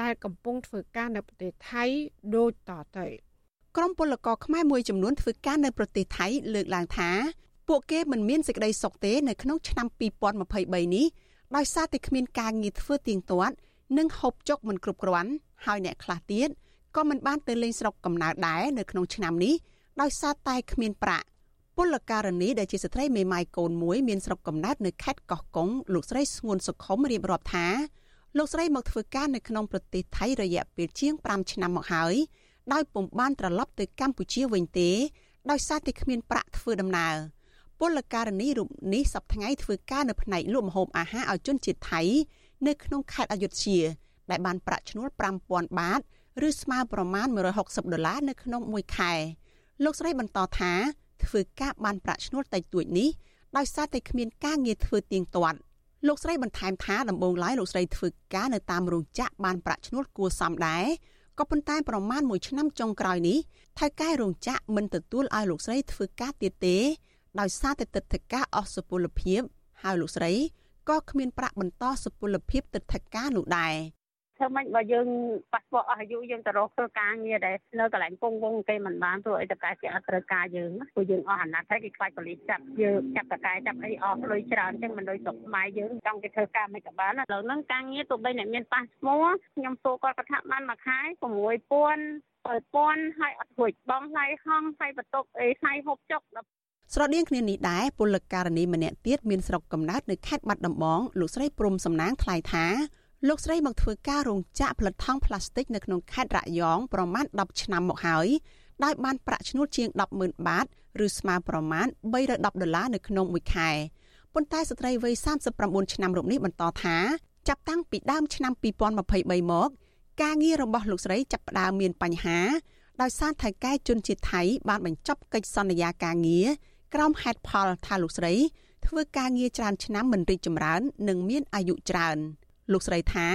ដែលកំពុងធ្វើការនៅប្រទេសថៃដូចតទៅក្រុមពលករខ្មែរមួយចំនួនធ្វើការនៅប្រទេសថៃលើកឡើងថាពួកគេមិនមានសេចក្តីសុខទេនៅក្នុងឆ្នាំ2023នេះដោយសារតែគ្មានការងារធ្វើទៀងទាត់និងហូបចុកមិនគ្រប់គ្រាន់ហើយអ្នកខ្លះទៀតក៏មិនបានទៅលេងស្រុកកំណើតដែរនៅក្នុងឆ្នាំនេះដោយសារតែគ្មានប្រាក់ ពលករនីដែលជាស្ត្រីមេម៉ាយកូនមួយមានស្រុកកំណើតនៅខេត្តកោះកុងលោកស្រីស្ងួនសុខុមរៀបរាប់ថាលោកស្រីមកធ្វើការនៅក្នុងប្រទេសថៃរយៈពេលជាង5ឆ្នាំមកហើយដោយពុំបានត្រឡប់ទៅកម្ពុជាវិញទេ ដោយសារតែគ្មានប្រាក់ធ្វើដំណើរពលករនីរូបនេះសប្តាហ៍ថ្ងៃធ្វើការនៅផ្នែកលក់ម្ហូបអាហារឲ្យជនជាតិថៃ នៅក្នុងខេត្តអយុធ្យាដែលបានប្រាក់ឈ្នួល5000បាតឬស្មើប្រមាណ160ដុល្លារនៅក្នុងមួយខែលោកស្រីបន្តថា ធ្វើការបានប្រាក់ឈ្នួលតិចតួចនេះដោយសារតែគ្មានការងារធ្វើទៀងទាត់លោកស្រីបន្ថែមថាដំបូងឡើយលោកស្រីធ្វើការនៅតាមរោងចក្របានប្រាក់ឈ្នួលគួរសមដែរក៏ប៉ុន្តែប្រមាណ1ឆ្នាំចុងក្រោយនេះថៅកែរោងចក្រមិនទទួលឲ្យលោកស្រីធ្វើការទៀតទេដោយសារតែទឹកធការអស់សុពលភាពហើយលោកស្រីក៏គ្មានប្រាក់បន្តសុពលភាពទឹកធការនោះដែរ ធ្វើម៉េចបើយើងប៉ាសពតអស់អាយុយើងទៅរកធ្វើការងារដែលនៅកន្លែងពងវងគេមិនបានព្រោះអីតកែគេអត់ត្រូវការយើងព្រោះយើងអស់អាណត្តិហើយគេខ្លាចប៉ូលីសចាប់យើងចាប់តកែចាប់អីអស់លុយច្រើនអញ្ចឹងមិនដូចស្រុកខ្មែរយើងចង់គេធ្វើការមិនក៏បានឥឡូវហ្នឹងការងារទោះបីអ្នកមានប៉ាសពតខ្ញុំសួរគាត់គាត់ថាបានមួយខែ6000 7000ហើយអត់រួចបងថ្លៃហងថ្លៃបន្ទប់អីថ្លៃហូបចុកស្រដៀងគ្នានេះដែរពលករនីម្នាក់ទៀតមានស្រុកកំណើតនៅខេត្តបាត់ដំបងលោកស្រីព្រំសំណាងថ្លែងថា លោកស្រីមកធ្វើការរោងចក្រផលិតថង់ផ្លាស្ទិកនៅក្នុងខេត្តរយងប្រមាណ10ឆ្នាំមកហើយដោយបានប្រាក់ឈ្នួលជាង100000បាតឬស្មើប្រមាណ310ដុល្លារនៅក្នុងមួយខែប៉ុន្តែស្ត្រីវ័យ39ឆ្នាំរូបនេះបន្តថាចាប់តាំងពីដើមឆ្នាំ2023មក ការងាររបស់លោកស្រីចាប់ផ្ដើមមានបញ្ហាដោយសារថៅកែជនជាតិថៃបានបញ្ចប់កិច្ចសន្យាការងារក្រោមហេតុផលថាលោកស្រីធ្វើការងារច្រើនឆ្នាំមិនរីកចម្រើន និងមានអាយុច្រើន។ លោកស្រីថា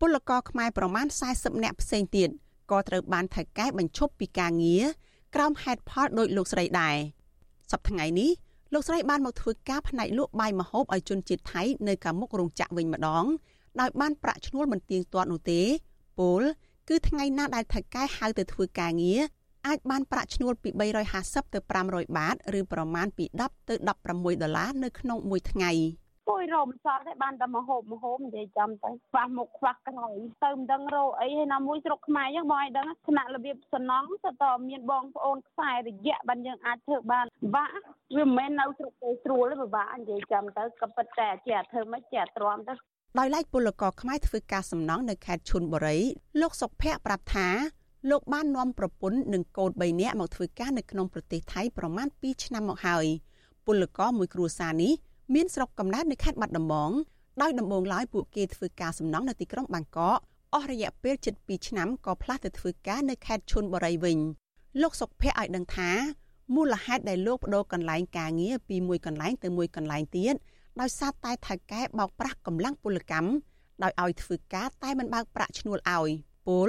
ពលករខ្មែរប្រមាណ40នាក់ផ្សេងទៀតក៏ត្រូវបានថៅកែបញ្ឈប់ពីការងារក្រោមហេតុផលដោយលោកស្រីដែរសប្តាហ៍ថ្ងៃនេះលោកស្រីបានមកធ្វើការផ្នែកលក់បាយម្ហូបឲ្យជនជាតិថៃនៅខាងមុខរោងចក្រវិញម្ដងដោយបានប្រាក់ឈ្នួលមិនទៀងទាត់នោះទេពលគឺថ្ងៃណាដែលថៅកែហៅទៅធ្វើការងារអាចបានប្រាក់ឈ្នួលពី350ទៅ500បាត ឬប្រមាណពី10ទៅ16ដុល្លារនៅក្នុងមួយថ្ងៃ។ ពួយរមសល់តែបានតែមកហូបមកហូបនិយាយចាំទៅខ្វះមុខខ្វះក្រោយទៅមិនដឹងរកអីហើយណាមួយស្រុកខ្មែរចឹងបងឲ្យដឹងថ្នាក់របៀបសំណងទៅតមានបងប្អូនខ្សែរយៈបានយើងអាចធ្វើបានបាក់វាមិនមែននៅស្រុកទេស្រួលទេពិបាកនិយាយចាំទៅក៏ពិតតែជាធ្វើមិនជាទ្រាំទៅដោយឡែកពលករខ្មែរធ្វើការសំណង់នៅខេត្តឈុនបុរីលោកសុកភ័ក្រប្រាប់ថាលោកបាននាំប្រពន្ធនិងកូន3នាក់មកធ្វើការនៅក្នុងប្រទេសថៃប្រមាណ2ឆ្នាំមកហើយពលករមួយគ្រួសារនេះ មានស្រុកកំណើតនៅខេត្តបាត់ដំបងដោយដំបូងឡើយពួកគេធ្វើការសំណង់នៅទីក្រុងបាងកកអស់រយៈពេលជិត2ឆ្នាំក៏ផ្លាស់ទៅធ្វើការនៅខេត្តឈុនបុរីវិញលោកសុកភ័ក្រឲ្យដឹងថាមូលហេតុដែលលោកបដូរកន្លែងការងារពីមួយកន្លែងទៅមួយកន្លែងទៀតដោយសារតែថៅកែបោកប្រាស់កម្លាំងពលកម្មដោយឲ្យធ្វើការតែមិនបើកប្រាក់ឈ្នួលឲ្យពល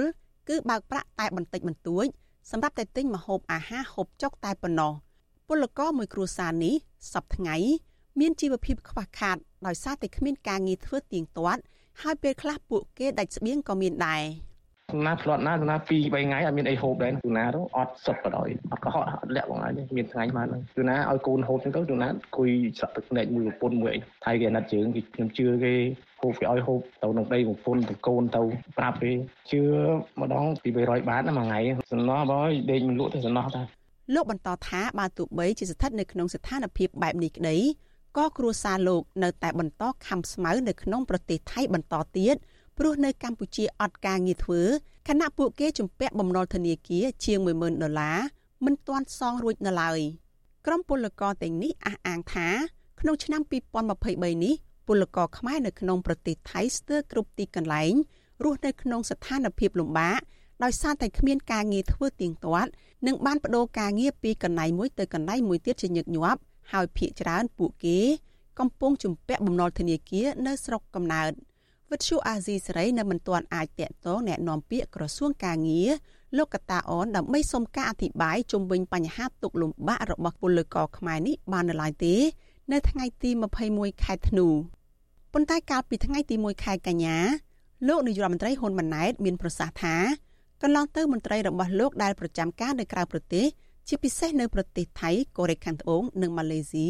គឺបើកប្រាក់តែបន្តិចបន្តួចសម្រាប់តែទិញម្ហូបអាហារហូបចុកតែប៉ុណ្ណោះពលករមួយគ្រួសារនេះសប្តាហ៍ថ្ងៃ មានជីវភាពខ្វះខាតដោយសារតែគ្មានការងារធ្វើទៀងទាត់ហើយពេលខ្លះពួកគេដាច់ស្បៀងក៏មានដែរសំណាផ្្លាត់ណាសំណា2 3ថ្ងៃអត់មានអីហូបដែរទូណាទៅអត់សុទ្ធបដ ாய் អត់កុហកអត់លាក់បងហើយមានថ្ងៃបានហ្នឹងទូណាឲ្យកូនហូបចឹងទៅទូណាគួយស្រក់ទឹកភ្នែកមួយប្រពន្ធមួយអីថៃគេណាត់ជើងគេខ្ញុំជឿគេហូបគេឲ្យហូបទៅក្នុងដីប្រពន្ធទៅកូនទៅប្រាប់គេជឿម្ដងពី300បាតណាមួយថ្ងៃសំណោះបងអើយដេកមិនលក់ទេសំណោះតាលោកបន្តថាបើទោះបីជាស្ថិតនៅក្នុងស្ថានភាពបែបនេះក្តី ក៏គ្រួសារលោកនៅតែបន្តខំស្មៅនៅក្នុងប្រទេសថៃបន្តទៀតព្រោះនៅកម្ពុជាអត់ការងារធ្វើខណៈពួកគេជំពាក់បំណុលធនាគារជាង10000ដុល្លារមិនទាន់សងរួចនៅឡើយក្រុមពលករទាំងនេះអះអាងថាក្នុងឆ្នាំ2023នេះពលករខ្មែរនៅក្នុងប្រទេសថៃស្ទើរគ្រប់ទីកន្លែងរស់នៅក្នុងស្ថានភាពលំបាកដោយសារតែគ្មានការងារធ្វើទៀងទាត់និងបានបដូរការងារពីកន្លែងមួយទៅកន្លែងមួយទៀតជាញឹកញាប់ ហើយភ ieck ច្រើនពួកគេកំពុងជំពាក់បំណុលធនាគារនៅស្រុកកំណើតវិទ្យុអាស៊ីសេរីនៅមិនទាន់អាចតាក់ទងแนะនាំពាក្យក្រសួងកាងារលោកកតាអនដើម្បីសុំការអធិប្បាយជុំវិញបញ្ហាទុកលំបាករបស់ពលករខ្មែរនេះបាននៅឡើយទេ នៅថ្ងៃទី21ខែធ្នូប៉ុន្តែកាលពីថ្ងៃទី1ខែកញ្ញាលោកនាយរដ្ឋមន្ត្រីហ៊ុនម៉ាណែតមានប្រសាសន៍ថាកន្លងទៅមន្ត្រីរបស់លោកដែលប្រចាំការនៅក្រៅប្រទេស ជាពិសេសនៅប្រទេសថៃកូរ៉េខាងត្បូងនិងម៉ាឡេស៊ី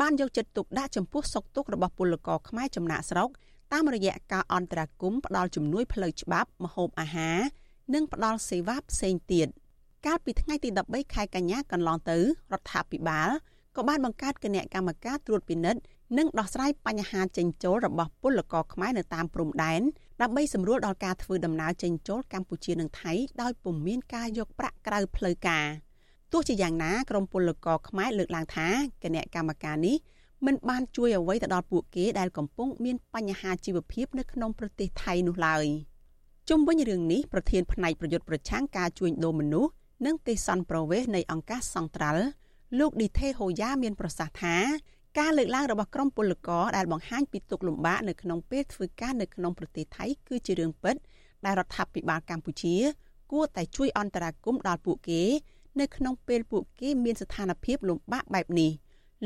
បានយកចិត្តទុកដាក់ចំពោះសុខទុក្ខរបស់ពលករខ្មែរចំណាក់ស្រុកតាមរយៈការអន្តរាគមន៍ផ្ដល់ជំនួយផ្លូវច្បាប់ម្ហូបអាហារនិងផ្ដល់សេវាផ្សេងទៀតកាលពីថ្ងៃទី13ខែកញ្ញាកន្លងទៅរដ្ឋាភិបាលក៏បានបង្កើតគណៈកម្មការត្រួតពិនិត្យនិងដោះស្រាយបញ្ហាចេញចូលរបស់ពលករខ្មែរនៅតាមព្រំដែនដើម្បីសម្រួលដល់ការធ្វើដំណើរចេញចូលកម្ពុជានិងថៃដោយពុំមានការយកប្រាក់ក្រៅផ្លូវការ ទោះជាយ៉ាងណាក្រមពលករខ្មែរលើកឡើងថាគណៈកម្មការនេះមិនបានជួយអ្វីទៅដល់ពួកគេដែលកំពុងមានបញ្ហាជីវភាពនៅក្នុងប្រទេសថៃនោះឡើយជុំវិញរឿងនេះប្រធានផ្នែកប្រយុទ្ធប្រឆាំងការជួញដូរមនុស្សនិងទេសន្នប្រវេសនៃអង្គការសង្ត្រាល់លោកឌីថេហូយ៉ាមានប្រសាសន៍ថាការលើកឡើងរបស់ក្រមពលករដែលបង្ហាញពីទុកលំបាកនៅក្នុងពេលធ្វើការនៅក្នុងប្រទេសថៃគឺជារឿងពិតដែលរដ្ឋាភិបាលកម្ពុជា គួរតែជួយអន្តរាគមន៍ដល់ពួកគេ នៅក្នុងពេលពួកគេមានស្ថានភាពលំបាកបែបនេះ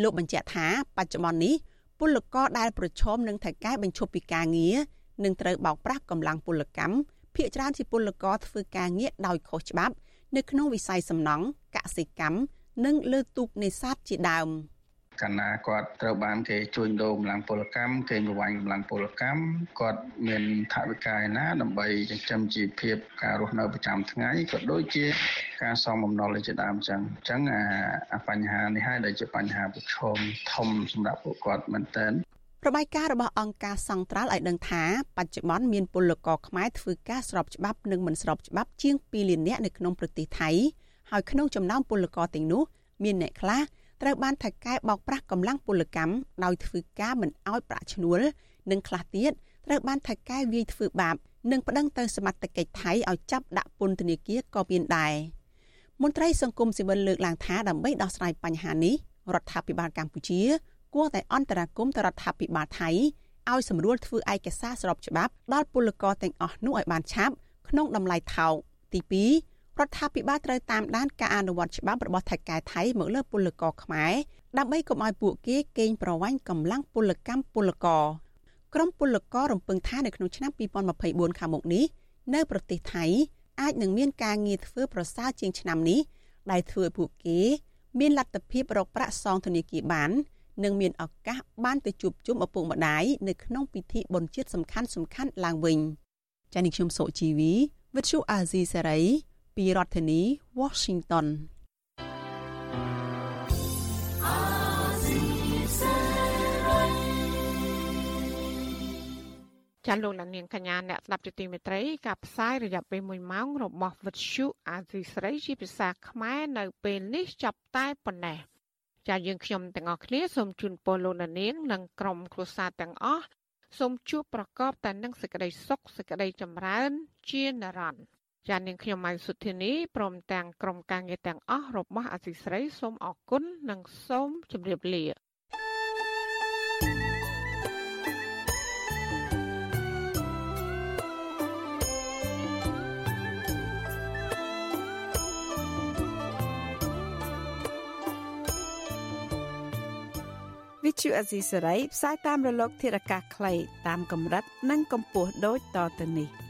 លោកបញ្ជាក់ថាបច្ចុប្បន្ននេះពលករដែលប្រឈមនឹងថៅកែបញ្ឈប់ពីការងារនឹងត្រូវបោកប្រាស់កម្លាំងពលកម្មភាគច្រើនជាពលករធ្វើការងារដោយខុសច្បាប់ នៅក្នុងវិស័យសំណង់កសិកម្មនិងលើទូកនេសាទជាដើម។ កាលណាគាត់ត្រូវបានគេជួញដូរកម្លាំងពលកម្មគេប្រវាញ់កម្លាំងពលកម្មគាត់មានថវិកាឯណាដើម្បីចិញ្ចឹមជីវភាពការរស់នៅប្រចាំថ្ងៃក៏ដូចជាការសងបំណុលជាដើមចឹងអញ្ចឹងអាបញ្ហានេះហើយដែលជាបញ្ហាប្រឈមធំសម្រាប់ពួកគាត់មែនទែនរបាយការណ៍របស់អង្គការសង្ត្រាល់ឲ្យដឹងថាបច្ចុប្បន្នមានពលករខ្មែរធ្វើការស្របច្បាប់និងមិនស្របច្បាប់ជាង2លាននាក់នៅក្នុងប្រទេសថៃហើយក្នុងចំណោមពលករទាំងនោះ មានអ្នកខ្លះ ត្រូវបានថៅកែបោកប្រាស់កម្លាំងពលកម្មដោយធ្វើការមិនអោយប្រាក់ឈ្នួលនិងខ្លះទៀតត្រូវបានថៅកែវាយធ្វើបាបនិងប្តឹងទៅសមត្ថកិច្ចថៃឲ្យចាប់ដាក់ពន្ធនាគារក៏មានដែរមន្ត្រីសង្គមស៊ីវិលលើកឡើងថាដើម្បីដោះស្រាយបញ្ហានេះរដ្ឋាភិបាលកម្ពុជាគួរតែអន្តរាគមន៍ទៅរដ្ឋាភិបាលថៃឲ្យសម្រួលធ្វើឯកសារស្របច្បាប់ដល់ពលករទាំងអស់នោះឲ្យបានឆាប់ក្នុងតម្លៃថោកទី2 រដ្ឋាភិបាលត្រូវតាមដានការអនុវត្តច្បាប់របស់ថៃកែថៃមកលើពលករខ្មែរដើម្បីកុំឲ្យពួកគេកេងប្រវ័ញ្ចកម្លាំងពលកម្មពលករក្រមពលកររំពឹងថានៅក្នុងឆ្នាំ2024ខាងមុខនេះនៅប្រទេសថៃអាចនឹងមានការងារធ្វើប្រសើរជាងឆ្នាំនេះដែលធ្វើឲ្យពួកគេមានលទ្ធភាពរកប្រាក់សងធនាគារបាននិងមានឱកាសបានទៅជួបជុំឪពុកម្ដាយនៅក្នុងពិធីបុណ្យជាតិសំខាន់ៗឡើងវិញចា៎នេះខ្ញុំសូជីវីវិទ្យុអាស៊ីសេរី ពីរដ្ឋធានី Washington ចាលោកលានកញ្ញាអ្នកស្ដាប់ជាទីមេត្រីការផ្សាយរយៈពេល1ម៉ោងរបស់វិទ្យុអាស៊ីស្រីជាភាសាខ្មែរនៅពេលនេះចាប់តែប៉ុណ្ណេះចាយើងខ្ញុំទាំងអស់គ្នាសូមជូនពរលោកនាងនិងក្រុមគ្រួសារទាំងអស់សូមជួបប្រកបតែនឹងសេចក្តីសុខសេចក្តីចម្រើន ជានិរន្តរ៍ ចានាងខ្ញុំម៉ៃសុធានីព្រមទាំងក្រុមការងារទាំងអស់របស់អសីស្រីសូមអរគុណនិងសូមជម្រាបលាវិទ្យុអេស៊ីសរ៉ៃផ្សាយតាមរលកធារកាសខ្លីតាមកម្រិត និងកម្ពស់ដូចតទៅនេះ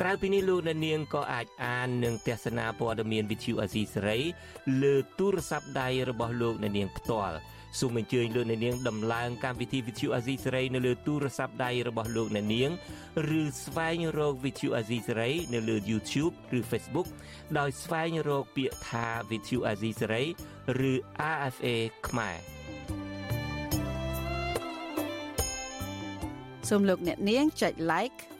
ក្រៅពីនេះលោកអ្នកនាងក៏អាចអាននិងទស្សនាព័ត៌មានវិទ្យុអាស៊ីសេរីលើទូរស័ព្ទដៃរបស់លោកអ្នកនាងផ្ទាល់សូមអញ្ជើញលោកអ្នកនាងដំឡើងកម្មវិធីវិទ្យុអាស៊ីសេរីនៅលើទូរស័ព្ទដៃរបស់លោកអ្នកនាងឬស្វែងរកវិទ្យុអាស៊ីសេរីនៅលើ YouTube ឬ Facebook ដោយស្វែងរកពាក្យថាវិទ្យុអាស៊ីសេរីឬ RFA ខ្មែរសូមលោកអ្នកនាងចុច like